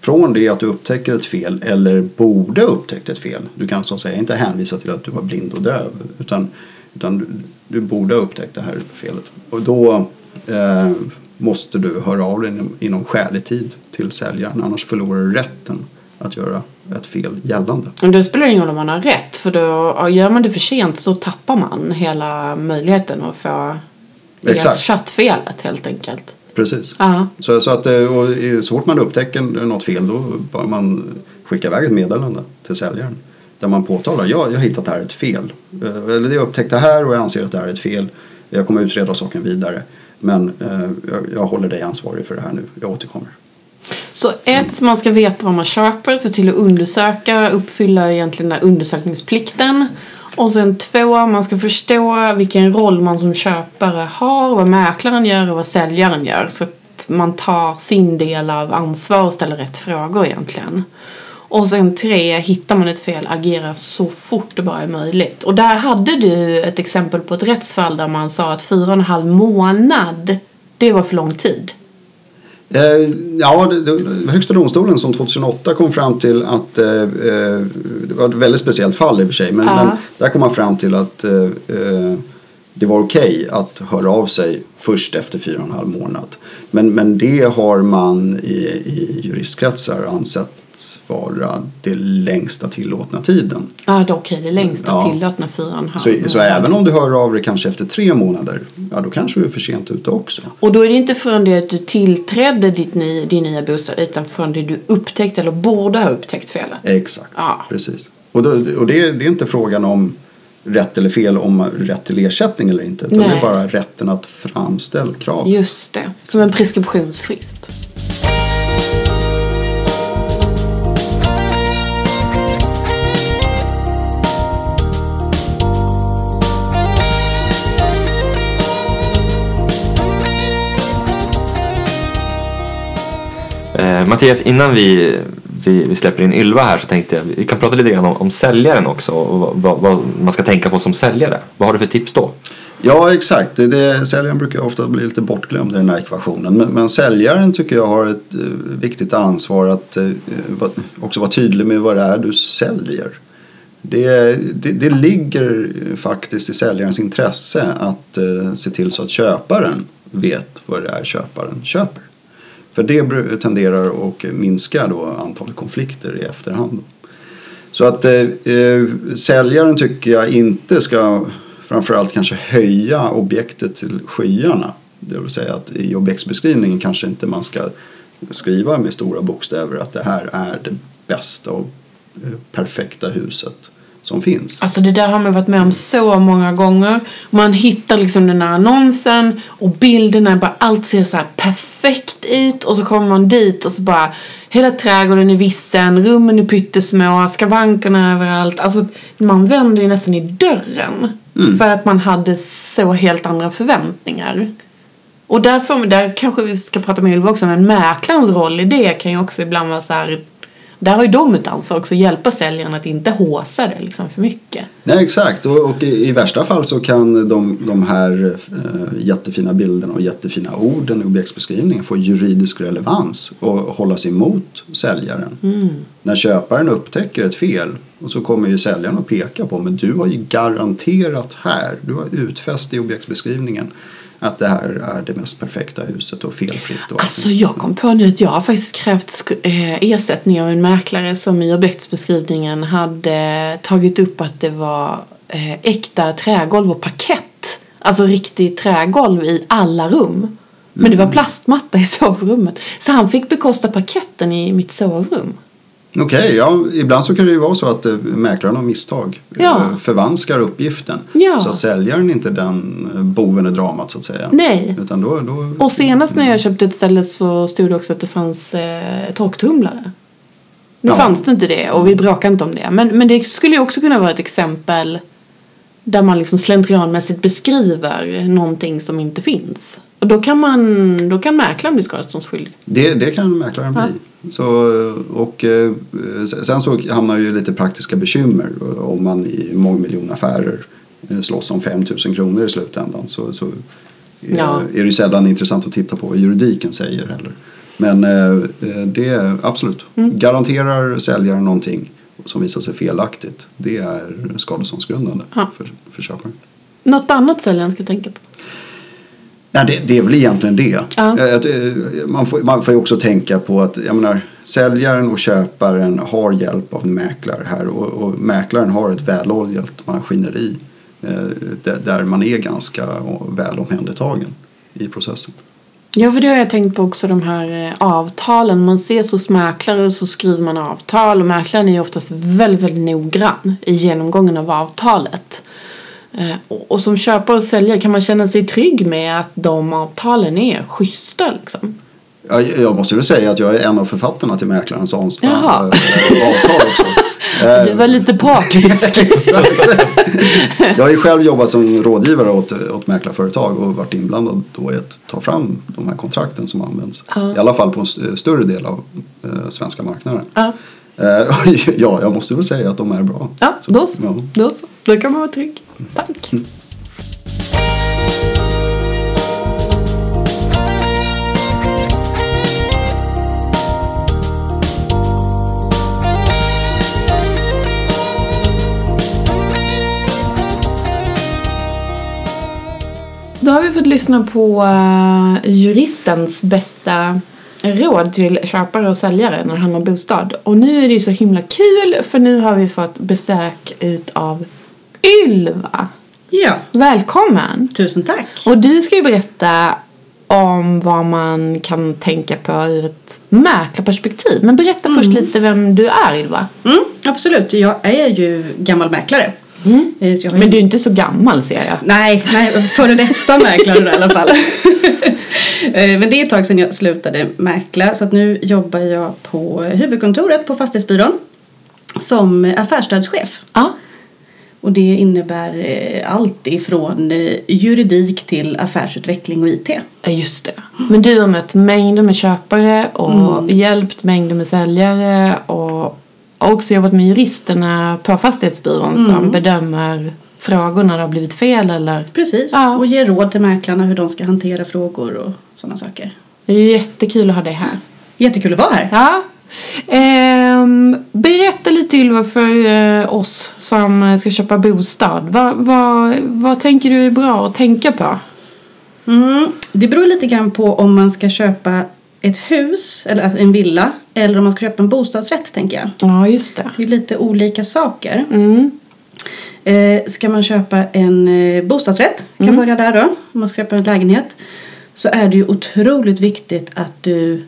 Från det att du upptäcker ett fel eller borde upptäckt ett fel. Du kan så att säga inte hänvisa till att du var blind och döv. Utan, utan du, du borde ha upptäckt det här felet. Och då eh, måste du höra av dig inom, inom skälig tid till säljaren. Annars förlorar du rätten att göra ett fel gällande. Och då spelar det ingen roll om man har rätt. För då, gör man det för sent så tappar man hela möjligheten att få Exakt. ersatt felet helt enkelt. Precis. Så, så att eh, och så fort man upptäcker något fel då bör man skicka iväg ett meddelande till säljaren. Där man påtalar, ja, jag har hittat det här ett fel. Eh, eller jag upptäckte det här och jag anser att det här är ett fel. Jag kommer utreda saken vidare. Men eh, jag, jag håller dig ansvarig för det här nu. Jag återkommer. Så ett, man ska veta vad man köper, se till att undersöka, uppfylla egentligen den undersökningsplikten. Och sen två, man ska förstå vilken roll man som köpare har, vad mäklaren gör och vad säljaren gör. Så att man tar sin del av ansvar och ställer rätt frågor egentligen. Och sen tre, hittar man ett fel, agera så fort det bara är möjligt. Och där hade du ett exempel på ett rättsfall där man sa att fyra och en halv månad, det var för lång tid. Eh, ja, Högsta domstolen som 2008 kom fram till att eh, eh, det var ett väldigt speciellt fall i och för sig. Men, Ja. men där kom man fram till att det var okej att höra av sig först efter fyra och en halv månad. Men, men det har man i, i juristkretsar ansett vara det längsta tillåtna tiden. Ja, det är okej. Det längsta Ja. tillåtna fyra och en halv Så, så även om du hör av dig kanske efter tre månader, ja då kanske du är för sent ute också. Och då är det inte från det att du tillträdde ditt ny, din nya bostad utan från det du upptäckte eller borde ha upptäckt felet. Exakt, Ja. precis. Och, då, och det, är- det är inte frågan om rätt eller fel om rätt till ersättning eller inte. Utan det Nej. är bara rätten att framställa krav. Just det. Som en preskriptionsfrist. Eh, Mattias, innan vi, vi, vi släpper in Ylva här så tänkte jag vi kan prata lite grann om, om säljaren också och vad, vad, man ska tänka på som säljare. Vad har du för tips då? Ja, exakt. Det, det, säljaren brukar ofta bli lite bortglömd i den här ekvationen. Men, men säljaren tycker jag har ett eh, viktigt ansvar att eh, va- också vara tydlig med vad det är du säljer. Det, det, det ligger faktiskt i säljarens intresse att eh, se till så att köparen vet vad det är köparen köper. För det tenderar att minska då antalet konflikter i efterhand. Så att eh, eh, säljaren tycker jag inte ska framförallt kanske höja objektet till skyarna. Det vill säga att i objektsbeskrivningen kanske inte man ska skriva med stora bokstäver att det här är det bästa och eh, perfekta huset som finns. Alltså det där har man varit med om så många gånger. Man hittar liksom den här annonsen och bilderna, bara allt ser så här perfekt ut och så kommer man dit och så bara hela trädgården är vissen, rummen är pyttesmå, skavankerna överallt. Alltså man vänder ju nästan i dörren för att man hade så helt andra förväntningar. Och därför, där kanske vi ska prata med Ylva också, men mäklarens roll i det kan ju också ibland vara så här där har ju de ett ansvar också, att hjälpa säljaren att inte håsa det liksom för mycket. Nej exakt och, och i, i värsta fall så kan de, de här eh, jättefina bilderna och jättefina orden i objektsbeskrivningen få juridisk relevans och hållas emot säljaren. När köparen upptäcker ett fel och så kommer ju säljaren att peka på men du har ju garanterat här, du har utfäst i objektsbeskrivningen att det här är det mest perfekta huset och felfritt. Och allt. Alltså jag kom på nu att jag har faktiskt krävt eh, ersättning av en mäklare som i objektsbeskrivningen hade tagit upp att det var eh, äkta trägolv och parkett. Alltså riktigt trägolv i alla rum. Men det var plastmatta i sovrummet. Så han fick bekosta parketten i mitt sovrum. Okej, ja, ibland så kan det ju vara så att eh, mäklaren av misstag Ja. eh, förvanskar uppgiften. Ja. Så att säljaren inte den eh, boven i dramat så att säga. Nej. Utan då, då, Och senast när jag köpte ett ställe så stod det också att det fanns eh, torktumlare. Nu Ja. fanns det inte det och vi bråkade inte om det. Men, men det skulle ju också kunna vara ett exempel där man liksom slentrianmässigt beskriver någonting som inte finns. Och då kan, man, då kan mäklaren bli skadeståndsskyldig. det, det kan mäklaren bli. Så, och, eh, sen så hamnar ju lite praktiska bekymmer om man i mångmiljonaffärer eh, slåss om 5 000 kronor i slutändan. Så, så är, Ja. är det ju sällan intressant att titta på vad juridiken säger heller. Men eh, det är absolut, Mm. garanterar säljaren någonting som visar sig felaktigt, det är skadeståndsgrundande Ja. för, för köparen. Något annat säljaren ska tänka på. Nej, det, det är väl egentligen det. Ja. Man, får, man får ju också tänka på att jag menar, säljaren och köparen har hjälp av en mäklare här och, och mäklaren har ett väloljat maskineri eh, där, där man är ganska väl omhändertagen i processen. Ja, för det har jag tänkt på också de här eh, avtalen. Man ses hos mäklare och så skriver man avtal och mäklaren är ju oftast väldigt, väldigt noggrann i genomgången av avtalet. Eh, och, som köpare och säljare kan man känna sig trygg med att de avtalen är schyssta liksom. Ja, Jag måste väl säga att jag är en av författarna till mäklarens äh, avtal också. Eh, Det var lite partisk. Exakt. Jag har ju själv jobbat som rådgivare åt, åt mäklarföretag och varit inblandad då i att ta fram de här kontrakten som används. Ja. I alla fall på en st- större del av eh, svenska marknaden. ja. Eh, ja, jag måste väl säga att de är bra. ja, då så. Ja. Då så. Då kan man vara trygg. Tack. Då har vi fått lyssna på eh, juristens bästa råd till köpare och säljare när han har bostad. Och nu är det ju så himla kul för nu har vi fått besök utav Ylva. Ja, Välkommen! tusen tack. Och du ska ju berätta om vad man kan tänka på ur ett mäklarperspektiv. Men berätta först lite vem du är Ylva. Mm, absolut, jag är ju gammal mäklare. Eh, jag har ju... Men du är inte så gammal ser jag. Nej, nej, före detta mäklare i alla fall. Eh, Men det är ett tag sedan jag slutade mäkla så att nu jobbar jag på huvudkontoret på Fastighetsbyrån som affärsstödschef. Ja. Och det innebär eh, allt ifrån eh, juridik till affärsutveckling och IT. Ja, just det. Men du har mött mängder med köpare och hjälpt mängder med säljare och också jobbat med juristerna på Fastighetsbyrån som bedömer frågor när det har blivit fel eller... Precis, Ja. och ger råd till mäklarna hur de ska hantera frågor och sådana saker. Det är jättekul att ha dig här. Jättekul att vara här. Ja. Ehm, berätta lite Ylva för eh, oss som ska köpa bostad. Vad, vad, vad tänker du är bra att tänka på? Mm, det beror lite grann på om man ska köpa ett hus eller en villa eller om man ska köpa en bostadsrätt tänker jag. Ja, just det. Det är lite olika saker. Mm. Eh, ska man köpa en eh, bostadsrätt, kan börja där då, om man ska köpa en lägenhet, så är det ju otroligt viktigt att du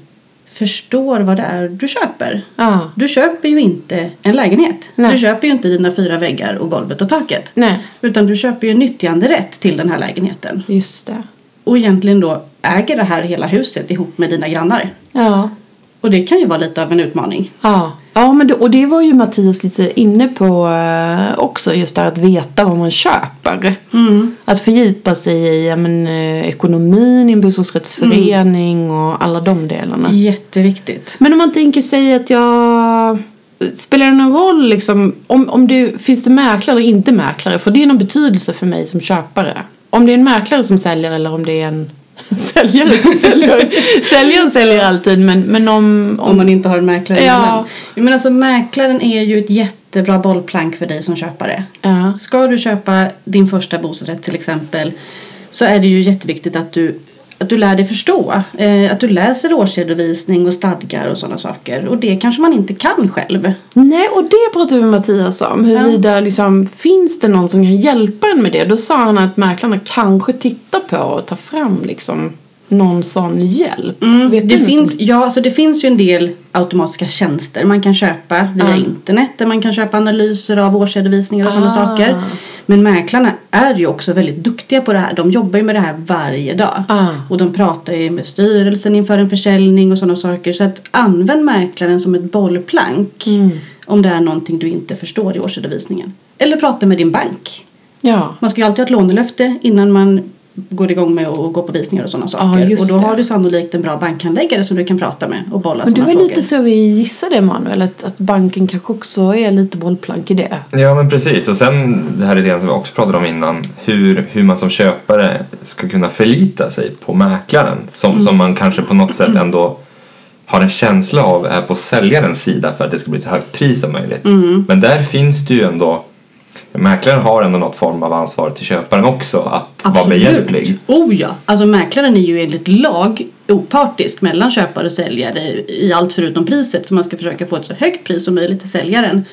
förstår vad det är du köper. Ja. Du köper ju inte en lägenhet. Nej. Du köper ju inte dina fyra väggar och golvet och taket. Nej, Utan du köper ju nyttjanderätt till den här lägenheten. just det. Och egentligen då äger det här hela huset ihop med dina grannar. Ja. Och det kan ju vara lite av en utmaning. Ja, ja men det, och det var ju Mattias lite inne på eh, också, just det här att veta vad man köper. Att fördjupa sig i ja, men, eh, ekonomin i en bostadsrättsförening och alla de delarna. Jätteviktigt. Men om man tänker sig att jag... Spelar det någon roll liksom, om, om det finns det mäklare eller inte mäklare? För det är någon betydelse för mig som köpare. Om det är en mäklare som säljer eller om det är en säljare som säljer. Säljaren säljer alltid men, men om, Om man inte har en mäklare Ja. emellan. Men alltså mäklaren är ju ett jättebra bollplank för dig som köpare. Ja. Ska du köpa din första bostadsrätt till exempel så är det ju jätteviktigt att du, att du lär dig förstå. Eh, att du läser årsredovisning och stadgar och sådana saker. Och det kanske man inte kan själv. Nej, och det pratade vi med Mattias om. Huruvida liksom, finns det någon som kan hjälpa en med det? Då sa han att mäklarna kanske tittar på och tar fram liksom någon sån hjälp. Vet Mm, det, du något finns, ja, alltså det finns ju en del automatiska tjänster man kan köpa via Ja. internet där man kan köpa analyser av årsredovisningar och sådana Ah. saker. Men mäklarna är ju också väldigt duktiga på det här. De jobbar ju med det här varje dag. Ah. Och de pratar ju med styrelsen inför en försäljning och sådana saker. Så att använd mäklaren som ett bollplank Mm. om det är någonting du inte förstår i årsredovisningen. Eller prata med din bank. Ja. Man ska ju alltid ha ett lånelöfte innan man går igång med att gå på visningar och sådana saker. just och då det. har du sannolikt en bra bankhandläggare som du kan prata med och bolla Men det sådana var frågor. lite så vi gissade Emanuel, att, att banken kanske också är lite bollplank i det. Ja men precis och sen det här idén som vi också pratade om innan hur, hur man som köpare ska kunna förlita sig på mäklaren som, som man kanske på något sätt ändå har en känsla av är på säljarens sida för att det ska bli så högt pris som möjligt. Men där finns det ju ändå Mäklaren har ändå något form av ansvar till köparen också att vara behjälplig. Oh ja! Alltså mäklaren är ju enligt lag opartisk mellan köpare och säljare i allt förutom priset för man ska försöka få ett så högt pris som möjligt till säljaren.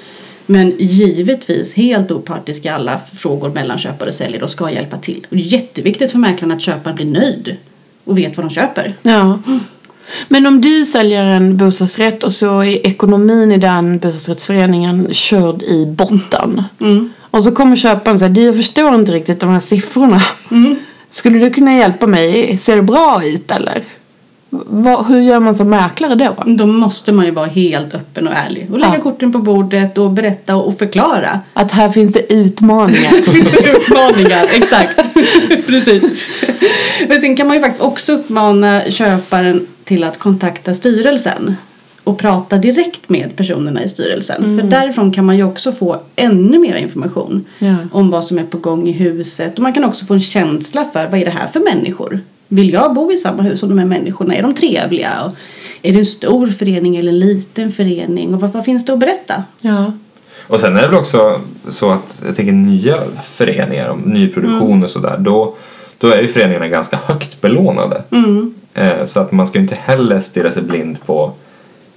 Men givetvis helt opartisk i alla frågor mellan köpare och säljare och ska hjälpa till. Och det är jätteviktigt för mäklaren att köparen blir nöjd och vet vad de köper. Ja. Men om du säljer en bostadsrätt och så är ekonomin i den bostadsrättsföreningen körd i botten. Och så kommer köparen och säger, du jag förstår inte riktigt de här siffrorna. Skulle du kunna hjälpa mig? Ser det bra ut eller? Vad, hur gör man som mäklare då? Då måste man ju vara helt öppen och ärlig och lägga Ja. korten på bordet och berätta och förklara. Att här finns det utmaningar. Finns det utmaningar? Exakt. Precis. Men sen kan man ju faktiskt också uppmana köparen till att kontakta styrelsen och prata direkt med personerna i styrelsen. För därifrån kan man ju också få ännu mer information Ja. om vad som är på gång i huset. Och man kan också få en känsla för vad är det här för människor? Vill jag bo i samma hus som de här människorna? Är de trevliga? Och är det en stor förening eller en liten förening? Och vad, vad finns det att berätta? ja. Och sen är det väl också så att jag tänker nya föreningar, om nyproduktion och sådär, då, då är ju föreningarna ganska högt belånade. Mm. Eh, så att man ska ju inte heller stirra sig blind på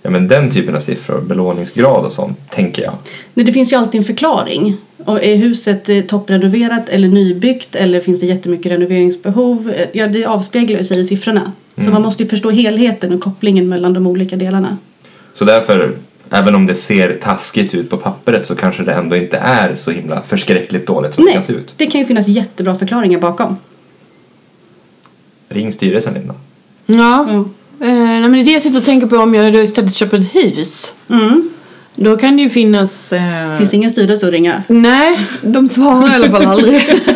ja, men den typen av siffror, belåningsgrad och sånt, tänker jag. Nej, det finns ju alltid en förklaring. Och är huset eh, topprenoverat eller nybyggt eller finns det jättemycket renoveringsbehov? Eh, Ja, det avspeglar ju sig i siffrorna. Så man måste ju förstå helheten och kopplingen mellan de olika delarna. Så därför, även om det ser taskigt ut på pappret så kanske det ändå inte är så himla förskräckligt dåligt som det Nej, kan se ut. det kan ju finnas jättebra förklaringar bakom. Ring styrelsen Linda. Ja. Ja. Eh, nej, men det är det jag sitter och tänker på om jag istället köper ett hus. Mm. Då kan det ju finnas... Eh... Finns ingen styrelse att ringa. Nej, de svarar i alla fall aldrig.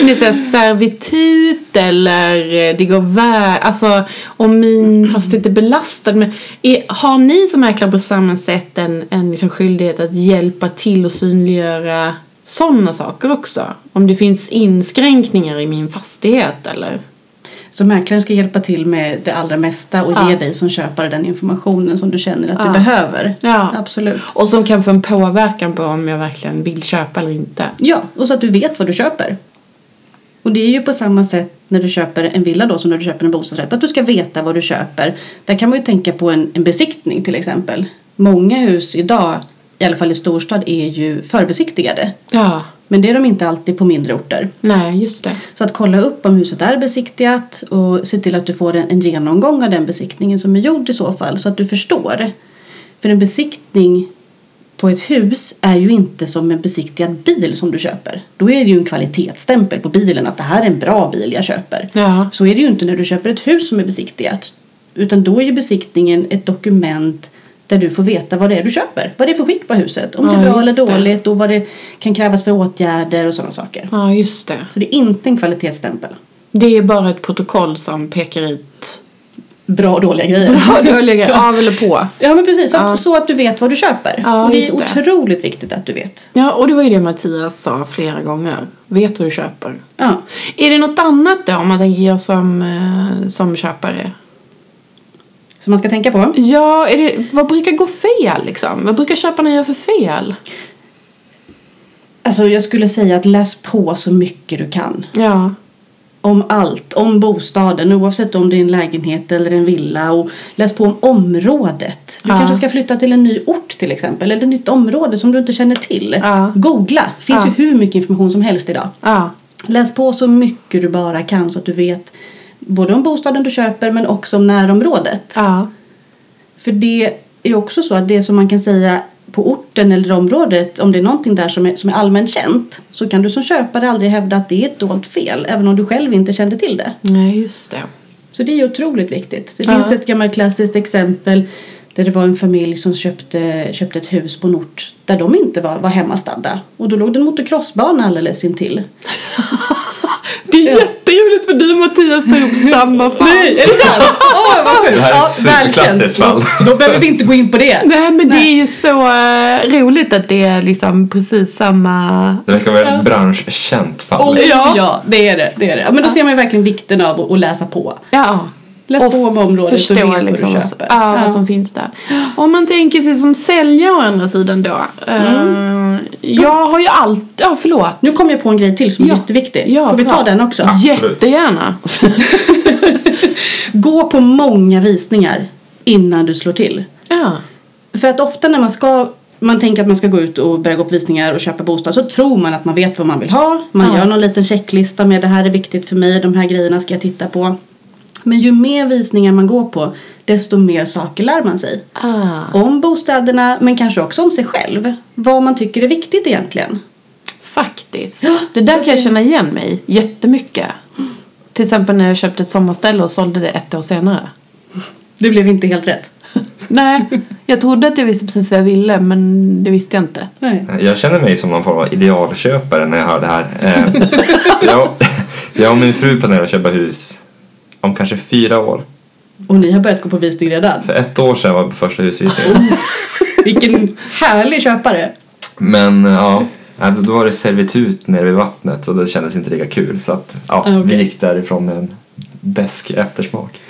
Det är såhär servitut eller eh, det går väl, alltså om min fastighet är belastad med, är, har ni som mäklare på samma sätt en, en liksom skyldighet att hjälpa till och synliggöra sådana saker också? Om det finns inskränkningar i min fastighet eller? Så mäklaren ska hjälpa till med det allra mesta och Ja. ge dig som köpare den informationen som du känner att Ja. du behöver. Ja. Absolut. Och som kan få en påverkan på om jag verkligen vill köpa eller inte. Ja, och så att du vet vad du köper. Och det är ju på samma sätt när du köper en villa då som när du köper en bostadsrätt. Att du ska veta vad du köper. Där kan man ju tänka på en, en besiktning till exempel. Många hus idag, i alla fall i storstad, är ju förbesiktigade. Ja, Men det är de inte alltid på mindre orter. nej just det. Så att kolla upp om huset är besiktigat och se till att du får en, en genomgång av den besiktningen som är gjord i så fall. Så att du förstår. För en besiktning på ett hus är ju inte som en besiktigad bil som du köper. Då är det ju en kvalitetsstämpel på bilen att det här är en bra bil jag köper. Ja. Så är det ju inte när du köper ett hus som är besiktigat. Utan då är ju besiktningen ett dokument där du får veta vad det är du köper. Vad det är för skick på huset. Om det Ja, är bra eller just det. dåligt och vad det kan krävas för åtgärder och sådana saker. Ja, just det. Så det är inte en kvalitetsstämpel. Det är bara ett protokoll som pekar ut Bra och dåliga grejer. Ja, du lägger av eller på. Ja men precis, så, Ja. så att du vet vad du köper. Ja, och det är det. otroligt viktigt att du vet. Ja, och det var ju det Mattias sa flera gånger. Vet vad du köper. Ja. Är det något annat då om man tänker jag som, eh, som köpare? Som man ska tänka på. Ja, det, vad brukar gå fel liksom? Vad brukar köparna göra för fel? Alltså jag skulle säga att läs på så mycket du kan. Ja, Om allt, om bostaden oavsett om det är en lägenhet eller en villa och läs på om området. Du Ja. kanske ska flytta till en ny ort till exempel eller ett nytt område som du inte känner till. Ja. Googla, det finns ju hur mycket information som helst idag. Läs på så mycket du bara kan så att du vet både om bostaden du köper men också om närområdet. ja, För det är också så att det som man kan säga på orten eller området, om det är någonting där som är, som är allmänt känt så kan du som köpare aldrig hävda att det är ett dolt fel även om du själv inte kände till det. nej just det. Så det är otroligt viktigt. Det Ja. finns ett gammalt klassiskt exempel där det var en familj som köpte, köpte ett hus på en ort där de inte var, var hemmastadda. Och då låg det en motocrossbana alldeles intill. Det är jätteroligt för du och Mattias tar upp samma fall. är det sant? Åh, vad sjukt! Det här är ett superklassiskt fall. Då behöver vi inte gå in på det. Nej men det Nej. är ju så eh, roligt att det är liksom precis samma... Det verkar vara ett branschkänt fall. Oh, Ja. ja. det är det. det, är det. Ja, men då ser man ju verkligen vikten av att läsa på. Ja. Läs Och på om området förstå och vet vad du liksom vad- köper. Ja, Ja. vad som finns där. Om man tänker sig som säljare å andra sidan då. Mm. eh, jag har ju allt... Ja, förlåt. Nu kom jag på en grej till som är Ja. jätteviktig. Ja, Får vi ta den också? Absolut. Jättegärna. Gå på många visningar innan du slår till. ja. För att ofta när man ska man tänker att man ska gå ut och börja gå på visningar och köpa bostad så tror man att man vet vad man vill ha. Man Ja. gör någon liten checklista med det här är viktigt för mig, de här grejerna ska jag titta på. Men ju mer visningar man går på desto mer saker lär man sig. Ah. Om bostäderna men kanske också om sig själv. Vad man tycker är viktigt egentligen. Faktiskt. Det där kan jag känna igen mig jättemycket. Till exempel när jag köpte ett sommarställe och sålde det ett år senare. Det blev inte helt rätt. Nej, jag trodde att jag visste precis vad jag ville men det visste jag inte. Nej. Jag känner mig som någon form av idealköpare när jag hör det här. Eh, jag, jag och min fru planerar att köpa hus om kanske fyra år. Och ni har börjat gå på visning redan. För ett år sedan var på första husvisningen. Vilken härlig köpare. Men ja, ja, då var det servitut nere vid vattnet så det kändes inte lika kul. Så att, ja, Ah, okej. vi gick därifrån med en besk eftersmak.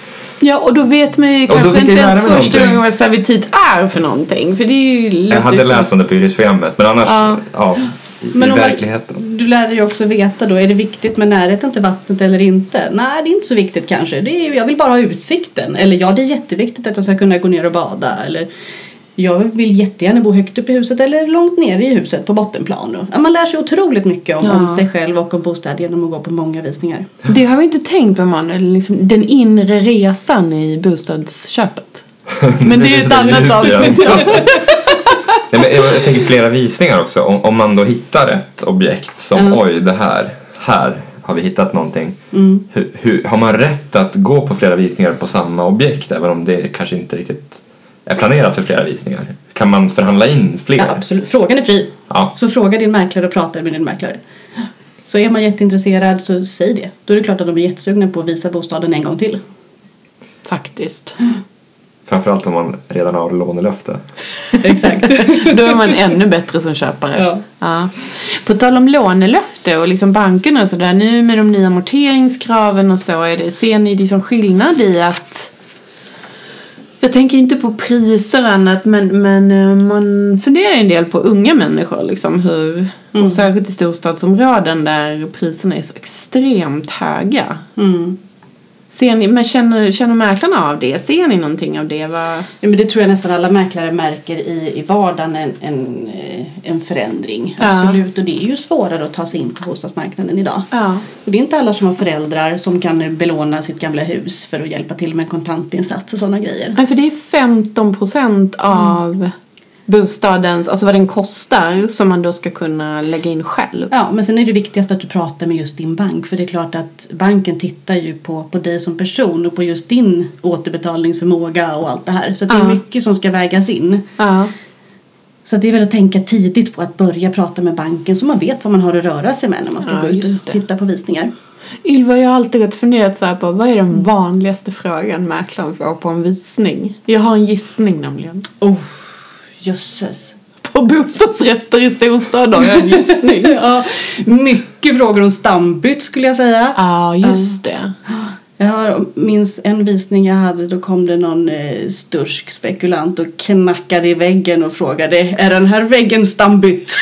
Ja, och då vet man ju kanske inte ens första någonting. gången vad servitit är för någonting. För det är ju Jag hade läst om det på yrkesprogrammet men annars, Ja. ja. I Men om man- verkligheten. Du lär dig ju också veta då, är det viktigt med närheten till vattnet eller inte? Nej, det är inte så viktigt kanske. Det är, jag vill bara ha utsikten. Eller ja, det är jätteviktigt att jag ska kunna gå ner och bada. Eller jag vill jättegärna bo högt upp i huset eller långt ner i huset på bottenplan. Ja, man lär sig otroligt mycket om, Ja. om sig själv och om bostad genom att gå på många visningar. Det har vi inte tänkt på Manuel, liksom den inre resan i bostadsköpet. Men det är ett annat avsnitt. Ja. Nej, men jag, jag tänker flera visningar också. Om, om man då hittar ett objekt som Ja. oj, det här, här har vi hittat någonting. Mm. Hur, hur, har man rätt att gå på flera visningar på samma objekt även om det kanske inte riktigt är planerat för flera visningar? Kan man förhandla in fler? Ja, absolut. Frågan är fri. Ja. Så fråga din mäklare och prata med din mäklare. Så är man jätteintresserad så säg det. Då är det klart att de är jättesugna på att visa bostaden en gång till. Faktiskt. Framförallt om man redan har lånelöfte. Exakt. Då är man ännu bättre som köpare. Ja. Ja. På tal om lånelöfte och liksom bankerna och sådär. Nu med de nya amorteringskraven och så. Är det, ser ni liksom skillnad i att jag tänker inte på priser och annat men, men eh, man funderar en del på unga människor liksom hur, och särskilt i storstadsområden där priserna är så extremt höga. Mm. Ser ni, men känner, känner mäklarna av det? Ser ni någonting av det? Vad, Ja, men det tror jag nästan alla mäklare märker i, i vardagen en, en, en förändring. Ja. Absolut. Och det är ju svårare att ta sig in på bostadsmarknaden idag. ja. Och det är inte alla som har föräldrar som kan belåna sitt gamla hus för att hjälpa till med kontantinsats och sådana grejer. Nej, för det är 15 procent av bostadens, alltså vad den kostar som man då ska kunna lägga in själv. Ja, men sen är det viktigast att du pratar med just din bank. För det är klart att banken tittar ju på, på dig som person och på just din återbetalningsförmåga och allt det här. Så det är Ja. mycket som ska vägas in. Ja. Så det är väl att tänka tidigt på att börja prata med banken så man vet vad man har att röra sig med när man ska Ja, gå ut och titta på visningar. Ylva, jag har alltid rätt funderat så här på vad är den vanligaste frågan mäklaren får på en visning? Jag har en gissning nämligen. Oh, jösses. På bostadsrätter i storstad har jag en gissning. ja, mycket frågor om stambytt skulle jag säga. Ja, just det. Jag minns en visning jag hade, då kom det någon eh, stursk spekulant och knackade i väggen och frågade är den här väggen stambytt?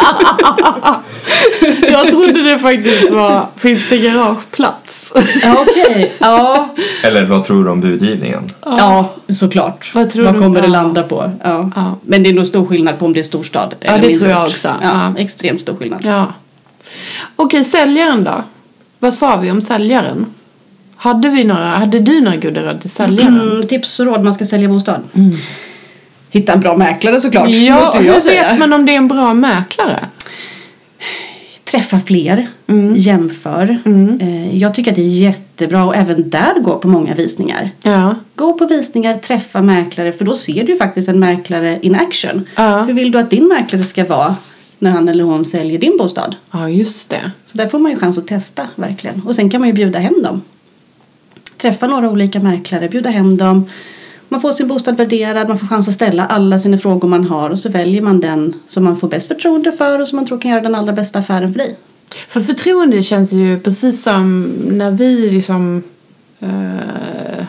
Jag trodde det faktiskt var, finns det garageplats? Ja, Okej, ja. Eller vad tror du om budgivningen? ja, såklart. Vad tror Vad du? kommer det Ja. landa på? Ja. Ja. Men det är nog stor skillnad på om det är storstad Ja, eller det mindre tror jag ort. också. Ja, Ja. Extremt stor skillnad. Ja. Okej, säljaren då? Vad sa vi om säljaren? Hade, vi några, hade du några goda råd till säljaren? Mm, tips och råd man ska sälja bostad. Hitta en bra mäklare såklart. Ja, måste hur vet säga. man om det är en bra mäklare? Träffa fler, Mm. jämför. Eh, Jag tycker att det är jättebra och även där gå på många visningar. Ja. Gå på visningar, träffa mäklare för då ser du faktiskt en mäklare in action. Ja. Hur vill du att din mäklare ska vara när han eller hon säljer din bostad? ja, just det. Så där får man ju chans att testa verkligen. Och sen kan man ju bjuda hem dem. Träffa några olika mäklare, bjuda hem dem. Man får sin bostad värderad, man får chans att ställa alla sina frågor man har och så väljer man den som man får bäst förtroende för och som man tror kan göra den allra bästa affären för dig. För förtroende känns ju precis som när vi liksom eh,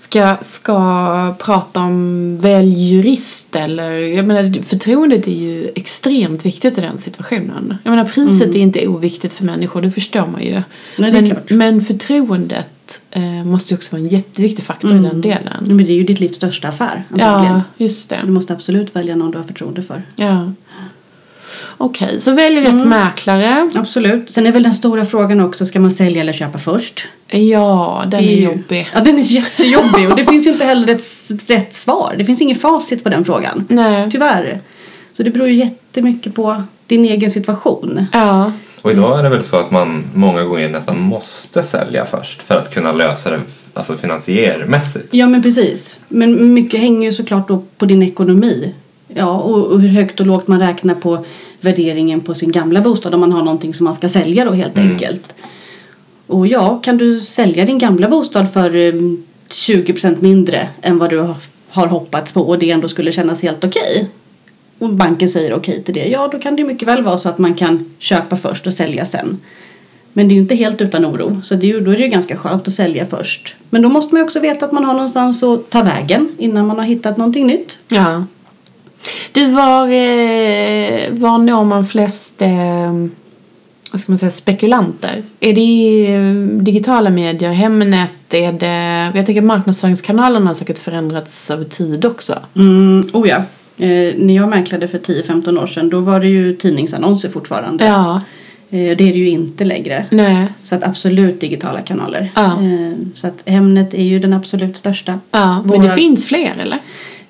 ska, ska prata om välj jurist eller jag menar förtroendet är ju extremt viktigt i den situationen. Jag menar priset är inte oviktigt för människor, det förstår man ju. Nej, men, men förtroendet eh, måste ju också vara en jätteviktig faktor i den delen. Men det är ju ditt livs största affär antagligen. Ja, just det. Du måste absolut välja någon du har förtroende för. Ja. Okej, så välj rätt mäklare. Absolut. Sen är väl den stora frågan också, ska man sälja eller köpa först? Ja, den Det är jobbig. Ja, den är jättejobbig och det finns ju inte heller ett rätt svar. Det finns inget facit på den frågan. Nej. Tyvärr. Så det beror ju jättemycket på din egen situation. Ja. Och idag är det väl så att man många gånger nästan måste sälja först för att kunna lösa det alltså finansiärmässigt. Ja, men precis. Men mycket hänger ju såklart då på din ekonomi. Ja, och, och hur högt och lågt man räknar på värderingen på sin gamla bostad om man har någonting som man ska sälja då helt Mm. enkelt. Och ja, kan du sälja din gamla bostad för eh, 20% mindre än vad du har- hoppats på och det ändå skulle kännas helt okej. Och banken säger okej till det. Ja, då kan det mycket väl vara så att man kan köpa först och sälja sen. Men det är ju inte helt utan oro. Så det är ju, då är det ju ganska skönt att sälja först. Men då måste man ju också veta att man har någonstans att ta vägen innan man har hittat någonting nytt. Ja. Du var, eh, var når man flest eh, vad ska man säga, spekulanter? Är det eh, digitala medier, Hemnet, är det... Jag tänker marknadsföringskanalerna har säkert förändrats över tid också. Mm, oh ja. Eh, när jag mäklade för 10-15 år sedan då var det ju tidningsannonser fortfarande. Ja, Eh, det är det ju inte längre. nej. Så att absolut digitala kanaler. Ja. Eh, så att Hemnet är ju den absolut största. Ja, men Våra- det finns fler eller?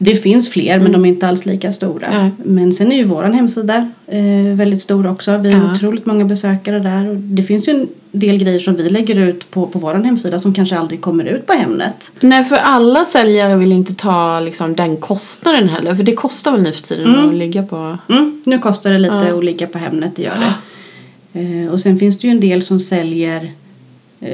Det finns fler men de är inte alls lika stora. Nej. Men sen är ju våran hemsida eh, väldigt stor också. Vi har Ja. otroligt många besökare där. Och det finns ju en del grejer som vi lägger ut på, på våran hemsida som kanske aldrig kommer ut på Hemnet. Nej, för alla säljare vill inte ta liksom, den kostnaden heller. För det kostar väl nu för tiden att ligga på... Mm, nu kostar det lite Ja. olika på Hemnet, det gör det. Eh, och sen finns det ju en del som säljer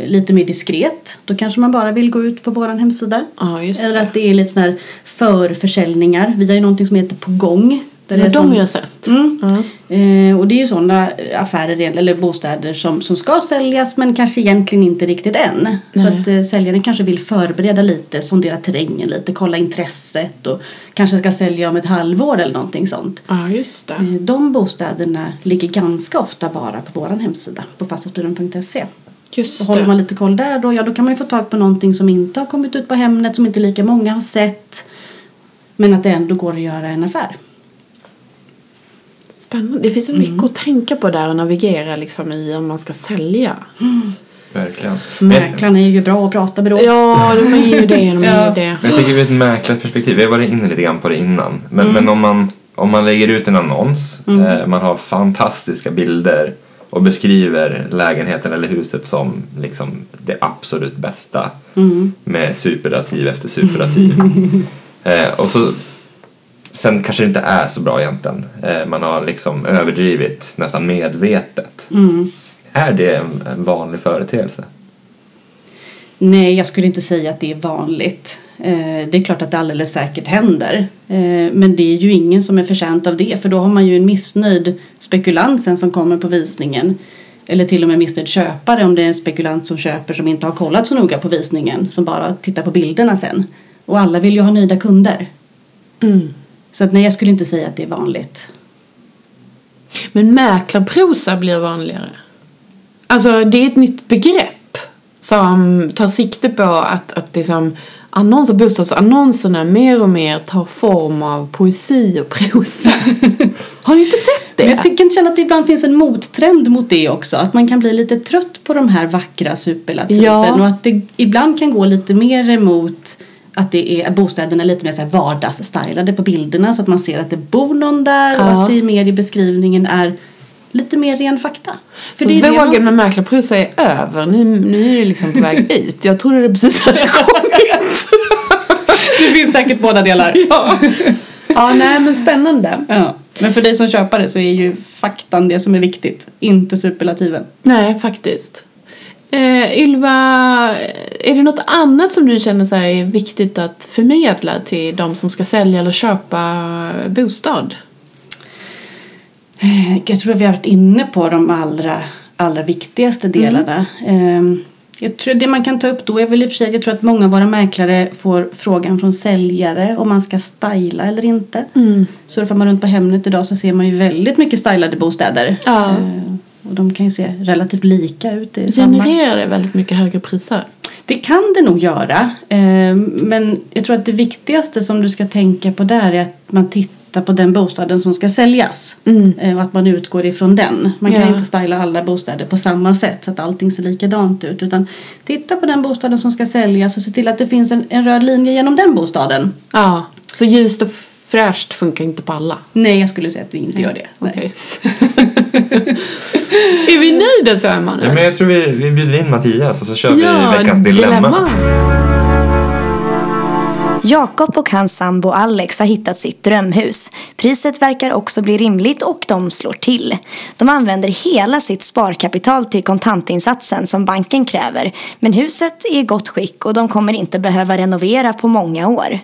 lite mer diskret. Då kanske man bara vill gå ut på våran hemsida. Ja, just Eller att det är lite sådana här förförsäljningar. Vi har ju någonting som heter På gång. Där det Ja, är de har jag sett. Mm. Ja. Eh, och det är ju sådana affärer eller bostäder som, som ska säljas men kanske egentligen inte riktigt än. Så Nej. att eh, säljaren kanske vill förbereda lite, sondera terrängen lite, kolla intresset och kanske ska sälja om ett halvår eller någonting sånt. ja, just det. Eh, de bostäderna ligger ganska ofta bara på vår hemsida på fastighetsbyrån.se. Och Just håller det. man lite koll där då, ja då kan man ju få tag på någonting som inte har kommit ut på Hemnet, som inte lika många har sett. Men att det ändå går att göra en affär. Spännande. Det finns så mycket att tänka på där och navigera liksom, i om man ska sälja. Verkligen. Men, Mäklarna är ju bra att prata med då. Ja, de är ju det. De är Ja. ju det. men jag tycker ur ett mäklarperspektiv, vi har varit inne lite grann på det innan. Men, men om, man, om man lägger ut en annons, eh, man har fantastiska bilder och beskriver lägenheten eller huset som liksom det absolut bästa med superlativ efter superlativ. eh, och så Sen kanske det inte är så bra egentligen. Eh, man har liksom överdrivit nästan medvetet. Är det en, en vanlig företeelse? Nej, jag skulle inte säga att det är vanligt. Eh, det är klart att det alldeles säkert händer. Eh, men det är ju ingen som är förtjänt av det. För då har man ju en missnöjd spekulant sen som kommer på visningen. Eller till och med missnöjd köpare om det är en spekulant som köper som inte har kollat så noga på visningen. Som bara tittar på bilderna sen. Och alla vill ju ha nöjda kunder. Mm. Så att nej, jag skulle inte säga att det är vanligt. Men mäklarprosa blir vanligare. Alltså, det är ett nytt begrepp som tar sikte på att, att liksom annonser, bostadsannonserna mer och mer tar form av poesi och prosa. Har ni inte sett det? Men jag tycker känna att det ibland finns en mottrend mot det också. Att man kan bli lite trött på de här vackra superlativen. Ja. Och att det ibland kan gå lite mer emot att det är bostäderna är lite mer så här vardagsstylade på bilderna så att man ser att det bor någon där och Ja. att det mer i beskrivningen är lite mer ren fakta. För Så vågen med mäklarprosa är över. Nu, nu är det liksom på väg ut. Jag trodde det precis hade kommit. Det finns säkert båda delar. ja. ja, nej men spännande. Ja. Men för dig som köpare så är ju faktan det som är viktigt, inte superlativen. Nej, faktiskt. Eh, Ylva, är det något annat som du känner så här är viktigt att förmedla till de som ska sälja eller köpa bostad? Jag tror att vi har varit inne på de allra, allra viktigaste delarna. Ehm, Jag tror det man kan ta upp då är väl i och för sig, jag tror att många av våra mäklare får frågan från säljare om man ska styla eller inte. Surfar man runt på Hemnet idag så ser man ju väldigt mycket stylade bostäder. Ja. Ehm, Och de kan ju se relativt lika ut. Det. Genererar det väldigt mycket högre priser? det kan det nog göra. Ehm, Men jag tror att det viktigaste som du ska tänka på där är att man tittar på den bostaden som ska säljas. Eh, Och att man utgår ifrån den. Man kan Ja. inte styla alla bostäder på samma sätt så att allting ser likadant ut. Utan titta på den bostaden som ska säljas och se till att det finns en, en röd linje genom den bostaden. Ja, så ljust och fräscht funkar inte på alla? Nej, jag skulle säga att det inte gör det. Okej. är vi nöjda så, Emanuel? Ja, men jag tror vi, vi bjuder in Mattias och så kör vi veckans dilemma. Jakob och hans sambo Alex har hittat sitt drömhus. Priset verkar också bli rimligt och de slår till. De använder hela sitt sparkapital till kontantinsatsen som banken kräver. Men huset är i gott skick och de kommer inte behöva renovera på många år.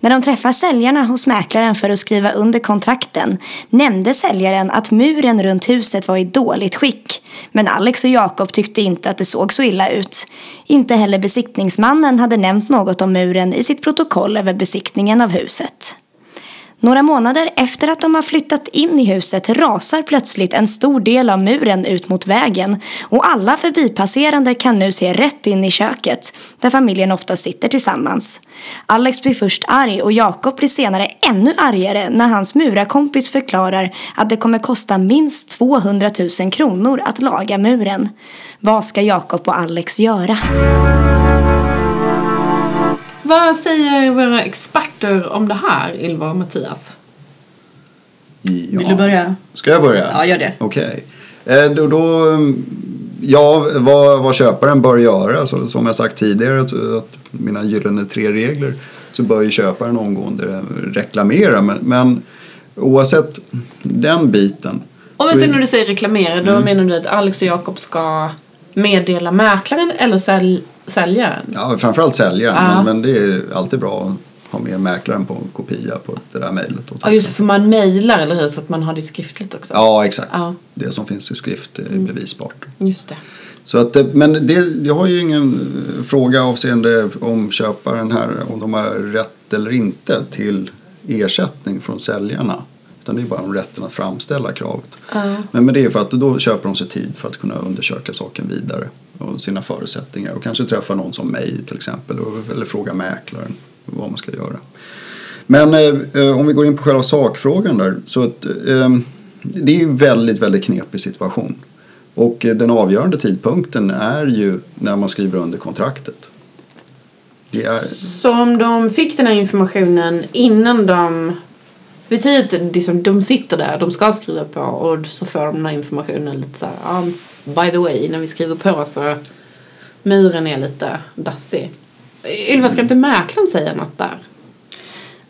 När de träffar säljarna hos mäklaren för att skriva under kontrakten nämnde säljaren att muren runt huset var i dåligt skick. Men Alex och Jakob tyckte inte att det såg så illa ut. Inte heller besiktningsmannen hade nämnt något om muren i sitt protokoll över besiktningen av huset. Några månader efter att de har flyttat in i huset rasar plötsligt en stor del av muren ut mot vägen och alla förbipasserande kan nu se rätt in i köket där familjen ofta sitter tillsammans. Alex blir först arg och Jakob blir senare ännu argare när hans murarkompis förklarar att det kommer kosta minst 200 000 kronor att laga muren. Vad ska Jakob och Alex göra? Vad säger våra experter om det här, Ylva och Mattias? Ja. Vill du börja? Ska jag börja? Ja, gör det. Okej. Eh, Då, då, mm, ja, vad, vad köparen bör göra, så, som jag sagt tidigare, att, att mina gyllene tre regler, så bör ju köparen omgående reklamera. Men, men oavsett den biten. Så inte är- när du säger reklamera, då menar du att Alex och Jakob ska meddela mäklaren eller sälj säljaren? Ja, framförallt säljaren, Ja. men, men det är alltid bra att ha med mäklaren på en kopia på det där mejlet. Ja, just för man mejlar, eller hur? Så att man har det skriftligt också. Ja, exakt. Ja. Det som finns i skrift är bevisbart. Just det. Så att, det- men det, jag har ju ingen eh, fråga avseende om köparen här, om de har rätt eller inte till ersättning från säljarna. Utan det är bara om rätten att framställa kravet. Ja. Men, men det är för att då köper de sig tid för att kunna undersöka saken vidare. Och sina förutsättningar. Och kanske träffa någon som mig till exempel. Eller fråga mäklaren vad man ska göra. Men eh, om vi går in på själva sakfrågan där. Så att, eh, det är ju en väldigt, väldigt knepig situation. Och eh, den avgörande tidpunkten är ju när man skriver under kontraktet. Det är, Så om de fick den här informationen innan de... Vi säger att liksom, de sitter där, de ska skriva på och så får de den här informationen lite så här, ah, by the way, när vi skriver på så muren är lite dassig. Ylva, ska inte mäklaren säga något där?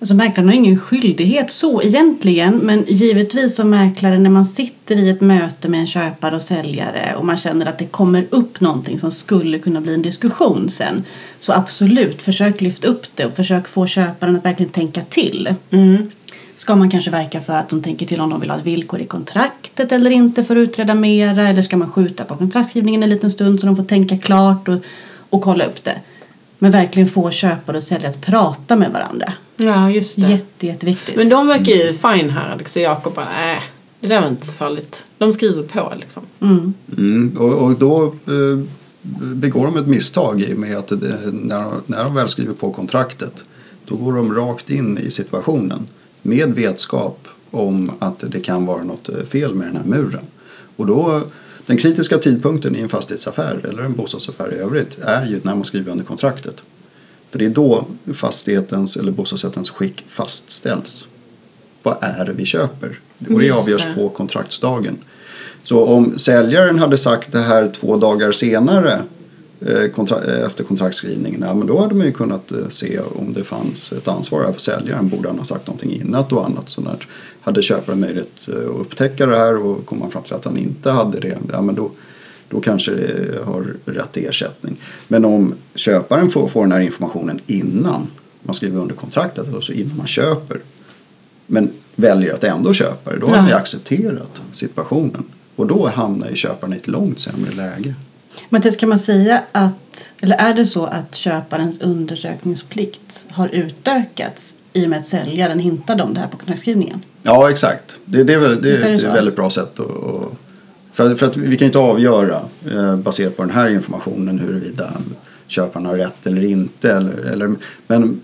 Alltså mäklaren har ingen skyldighet så egentligen men givetvis som mäklare när man sitter i ett möte med en köpare och säljare och man känner att det kommer upp någonting som skulle kunna bli en diskussion sen så absolut, försök lyfta upp det och försök få köparen att verkligen tänka till. Ska man kanske verka för att de tänker till om de vill ha ett villkor i kontraktet eller inte för att utreda mera eller ska man skjuta på kontraktskrivningen en liten stund så de får tänka klart och, och kolla upp det. Men verkligen få köpare och säljare att prata med varandra. Ja, just Jätte, jätteviktigt. Men de verkar ju fine här, Alex och Jakob. bara, Äh, det där var inte så farligt. De skriver på liksom. Mm. Mm, och, och då eh, begår de ett misstag i och med att det, när, de- när de väl skriver på kontraktet då går de rakt in i situationen med vetskap om att det kan vara något eh, fel med den här muren. Och då, den kritiska tidpunkten i en fastighetsaffär eller en bostadsaffär i övrigt är ju när man skriver under kontraktet. För det är då fastighetens eller bostadsrättens skick fastställs. Vad är det vi köper? Och det avgörs på kontraktsdagen. Så om säljaren hade sagt det här två dagar senare kontra- eh, efter kontraktsskrivningen, ja, men då hade man ju kunnat eh, se om det fanns ett ansvar här för säljaren. Borde han ha sagt någonting innan och annat sådant. Hade köparen möjlighet eh, att upptäcka det här och kom man fram till att han inte hade det, ja, men då, då kanske det har rätt ersättning. Men om köparen får, får den här informationen innan man skriver under kontraktet, alltså innan man köper, men väljer att ändå köpa det, då har Ja. man ju accepterat situationen. Och då hamnar ju köparen i ett långt sämre läge. Mattias, kan man säga att, eller är det så att köparens undersökningsplikt har utökats i och med att säljaren hintade om det här på kontraktskrivningen? Ja, exakt. Det, det är, väl, det är är det ett så? väldigt bra sätt att... att för, för att vi kan ju inte avgöra eh, baserat på den här informationen huruvida köparen har rätt eller inte. Eller, eller, men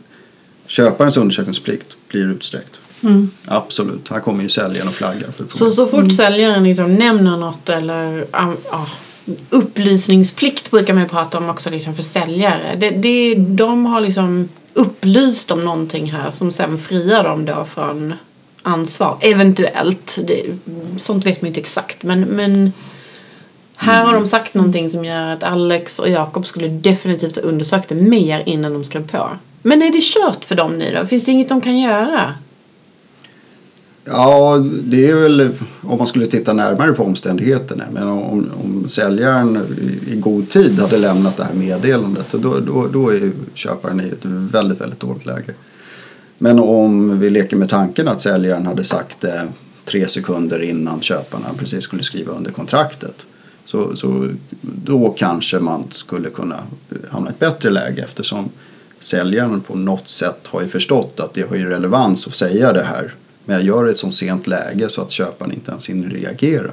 köparens undersökningsplikt blir utsträckt. Mm. Absolut. Här kommer ju säljaren och flaggar för Så, så fort säljaren liksom nämner något eller ja, upplysningsplikt brukar man ju prata om också liksom för säljare. Det, det, de har liksom upplyst om någonting här som sen friar dem då från ansvar. Eventuellt. Det, sånt vet man inte exakt. Men, men här har de sagt någonting som gör att Alex och Jakob skulle definitivt ha undersökt det mer innan de skrev på. Men är det kört för dem nu då? Finns det inget de kan göra? Ja, det är väl om man skulle titta närmare på omständigheterna. Men om, om säljaren i- god tid hade lämnat det här meddelandet då, då, då är köparen i ett väldigt, väldigt dåligt läge. Men om vi leker med tanken att säljaren hade sagt det tre sekunder innan köparna precis skulle skriva under kontraktet. Så, så då kanske man skulle kunna hamna i ett bättre läge eftersom säljaren på något sätt har ju förstått att det har ju relevans att säga det här. Men jag gör det i ett så sent läge så att köparen inte ens hinner reagera.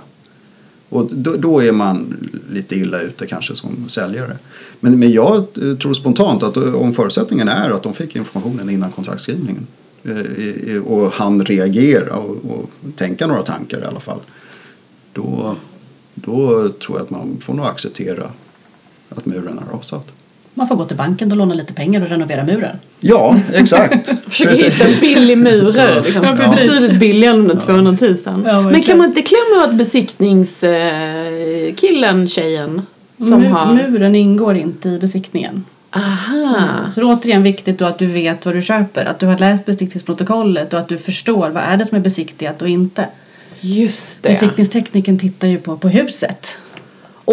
Och då, då är man lite illa ute kanske som säljare. Men, men jag tror spontant att om förutsättningen är att de fick informationen innan kontraktskrivningen eh, och han reagera och, och tänka några tankar i alla fall. Då, då tror jag att man får nog acceptera att muren har rasat. Man får gå till banken och låna lite pengar och renovera muren. Ja, exakt. Försöker hitta en billig mur. Ja. Betydligt billigare än de där 200 000. verkligen. Men kan man inte klämma åt besiktningskillen, tjejen? Som Mu- har... Muren ingår inte i besiktningen. Aha. Så det är återigen viktigt då att du vet vad du köper. Att du har läst besiktningsprotokollet och att du förstår vad är det som är besiktigat och inte. Just det. Besiktningstekniken tittar ju på, på huset.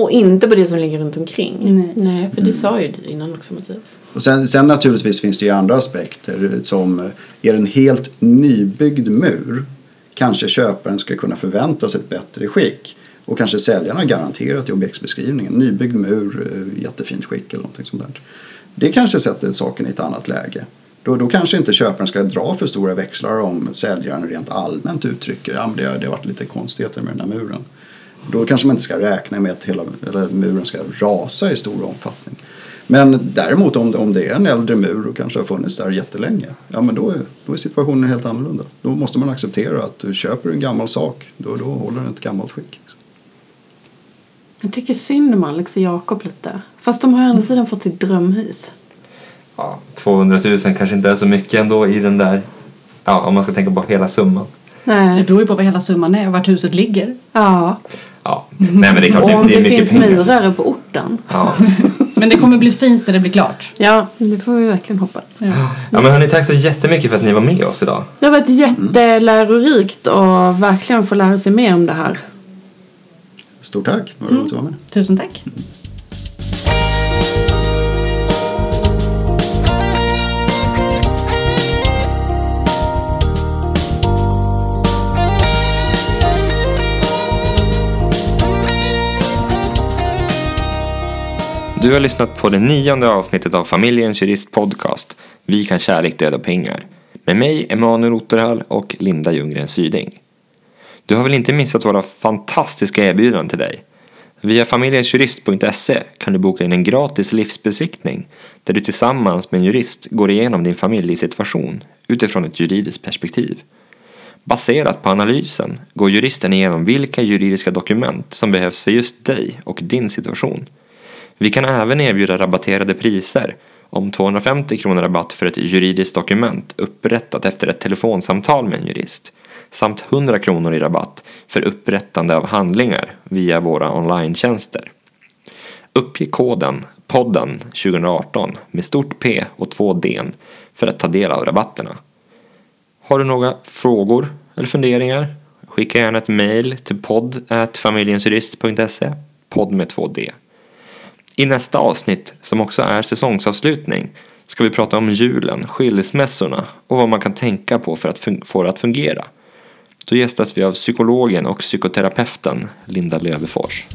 Och inte på det som ligger runt omkring. Nej. Nej för det sa ju du innan också Mattias. Och sen, sen naturligtvis finns det ju andra aspekter som eh, är en helt nybyggd mur kanske köparen ska kunna förvänta sig ett bättre skick och kanske säljarna har garanterat i objektsbeskrivningen nybyggd mur, eh, jättefint skick eller någonting sånt där. Det kanske sätter saken i ett annat läge. Då, då kanske inte köparen ska dra för stora växlar om säljaren rent allmänt uttrycker att ja, det, har- det har varit lite konstigheter med den här muren. Då kanske man inte ska räkna med att hela eller muren ska rasa i stor omfattning. Men däremot om, om det är en äldre mur och kanske har funnits där jättelänge, ja men då är, då är situationen helt annorlunda. Då måste man acceptera att du köper en gammal sak, då, då håller den ett gammalt skick. Jag tycker synd om Alex och Jakob lite. Fast de har å andra sidan fått sitt drömhus. Ja, 200 000 kanske inte är så mycket ändå i den där, ja om man ska tänka på hela summan. Det Nej. beror ju på vad hela summan är och vart huset ligger. Ja. Ja, nej men det är klart Och om det, det det, finns pengar. murare på orten. Ja. Men det kommer bli fint när det blir klart. Ja, det får vi verkligen hoppas. Ja. ja men hörni, tack så jättemycket för att ni var med oss idag. Det har varit jättelärorikt och verkligen få lära sig mer om det här. Stort tack, det var roligt att vara med. Tusen tack. Du har lyssnat på det nionde avsnittet av Familjens Jurist Podcast Vi kan kärlek döda pengar med mig, Emanuel Otterhall och Linda Ljunggren Syding. Du har väl inte missat våra fantastiska erbjudanden till dig? Via familjensjurist.se kan du boka in en gratis livsbesiktning där du tillsammans med en jurist går igenom din familjesituation utifrån ett juridiskt perspektiv. Baserat på analysen går juristen igenom vilka juridiska dokument som behövs för just dig och din situation. Vi kan även erbjuda rabatterade priser om 250 kronor rabatt för ett juridiskt dokument upprättat efter ett telefonsamtal med en jurist samt 100 kronor i rabatt för upprättande av handlingar via våra online-tjänster. Uppge koden podden 2018 med stort P och två D för att ta del av rabatterna. Har du några frågor eller funderingar? Skicka gärna ett mejl till podd familjensjurist.se podd med två D. I nästa avsnitt, som också är säsongsavslutning, ska vi prata om julen, skilsmässorna och vad man kan tänka på för att få det att fungera. Då gästas vi av psykologen och psykoterapeuten Linda Lövefors.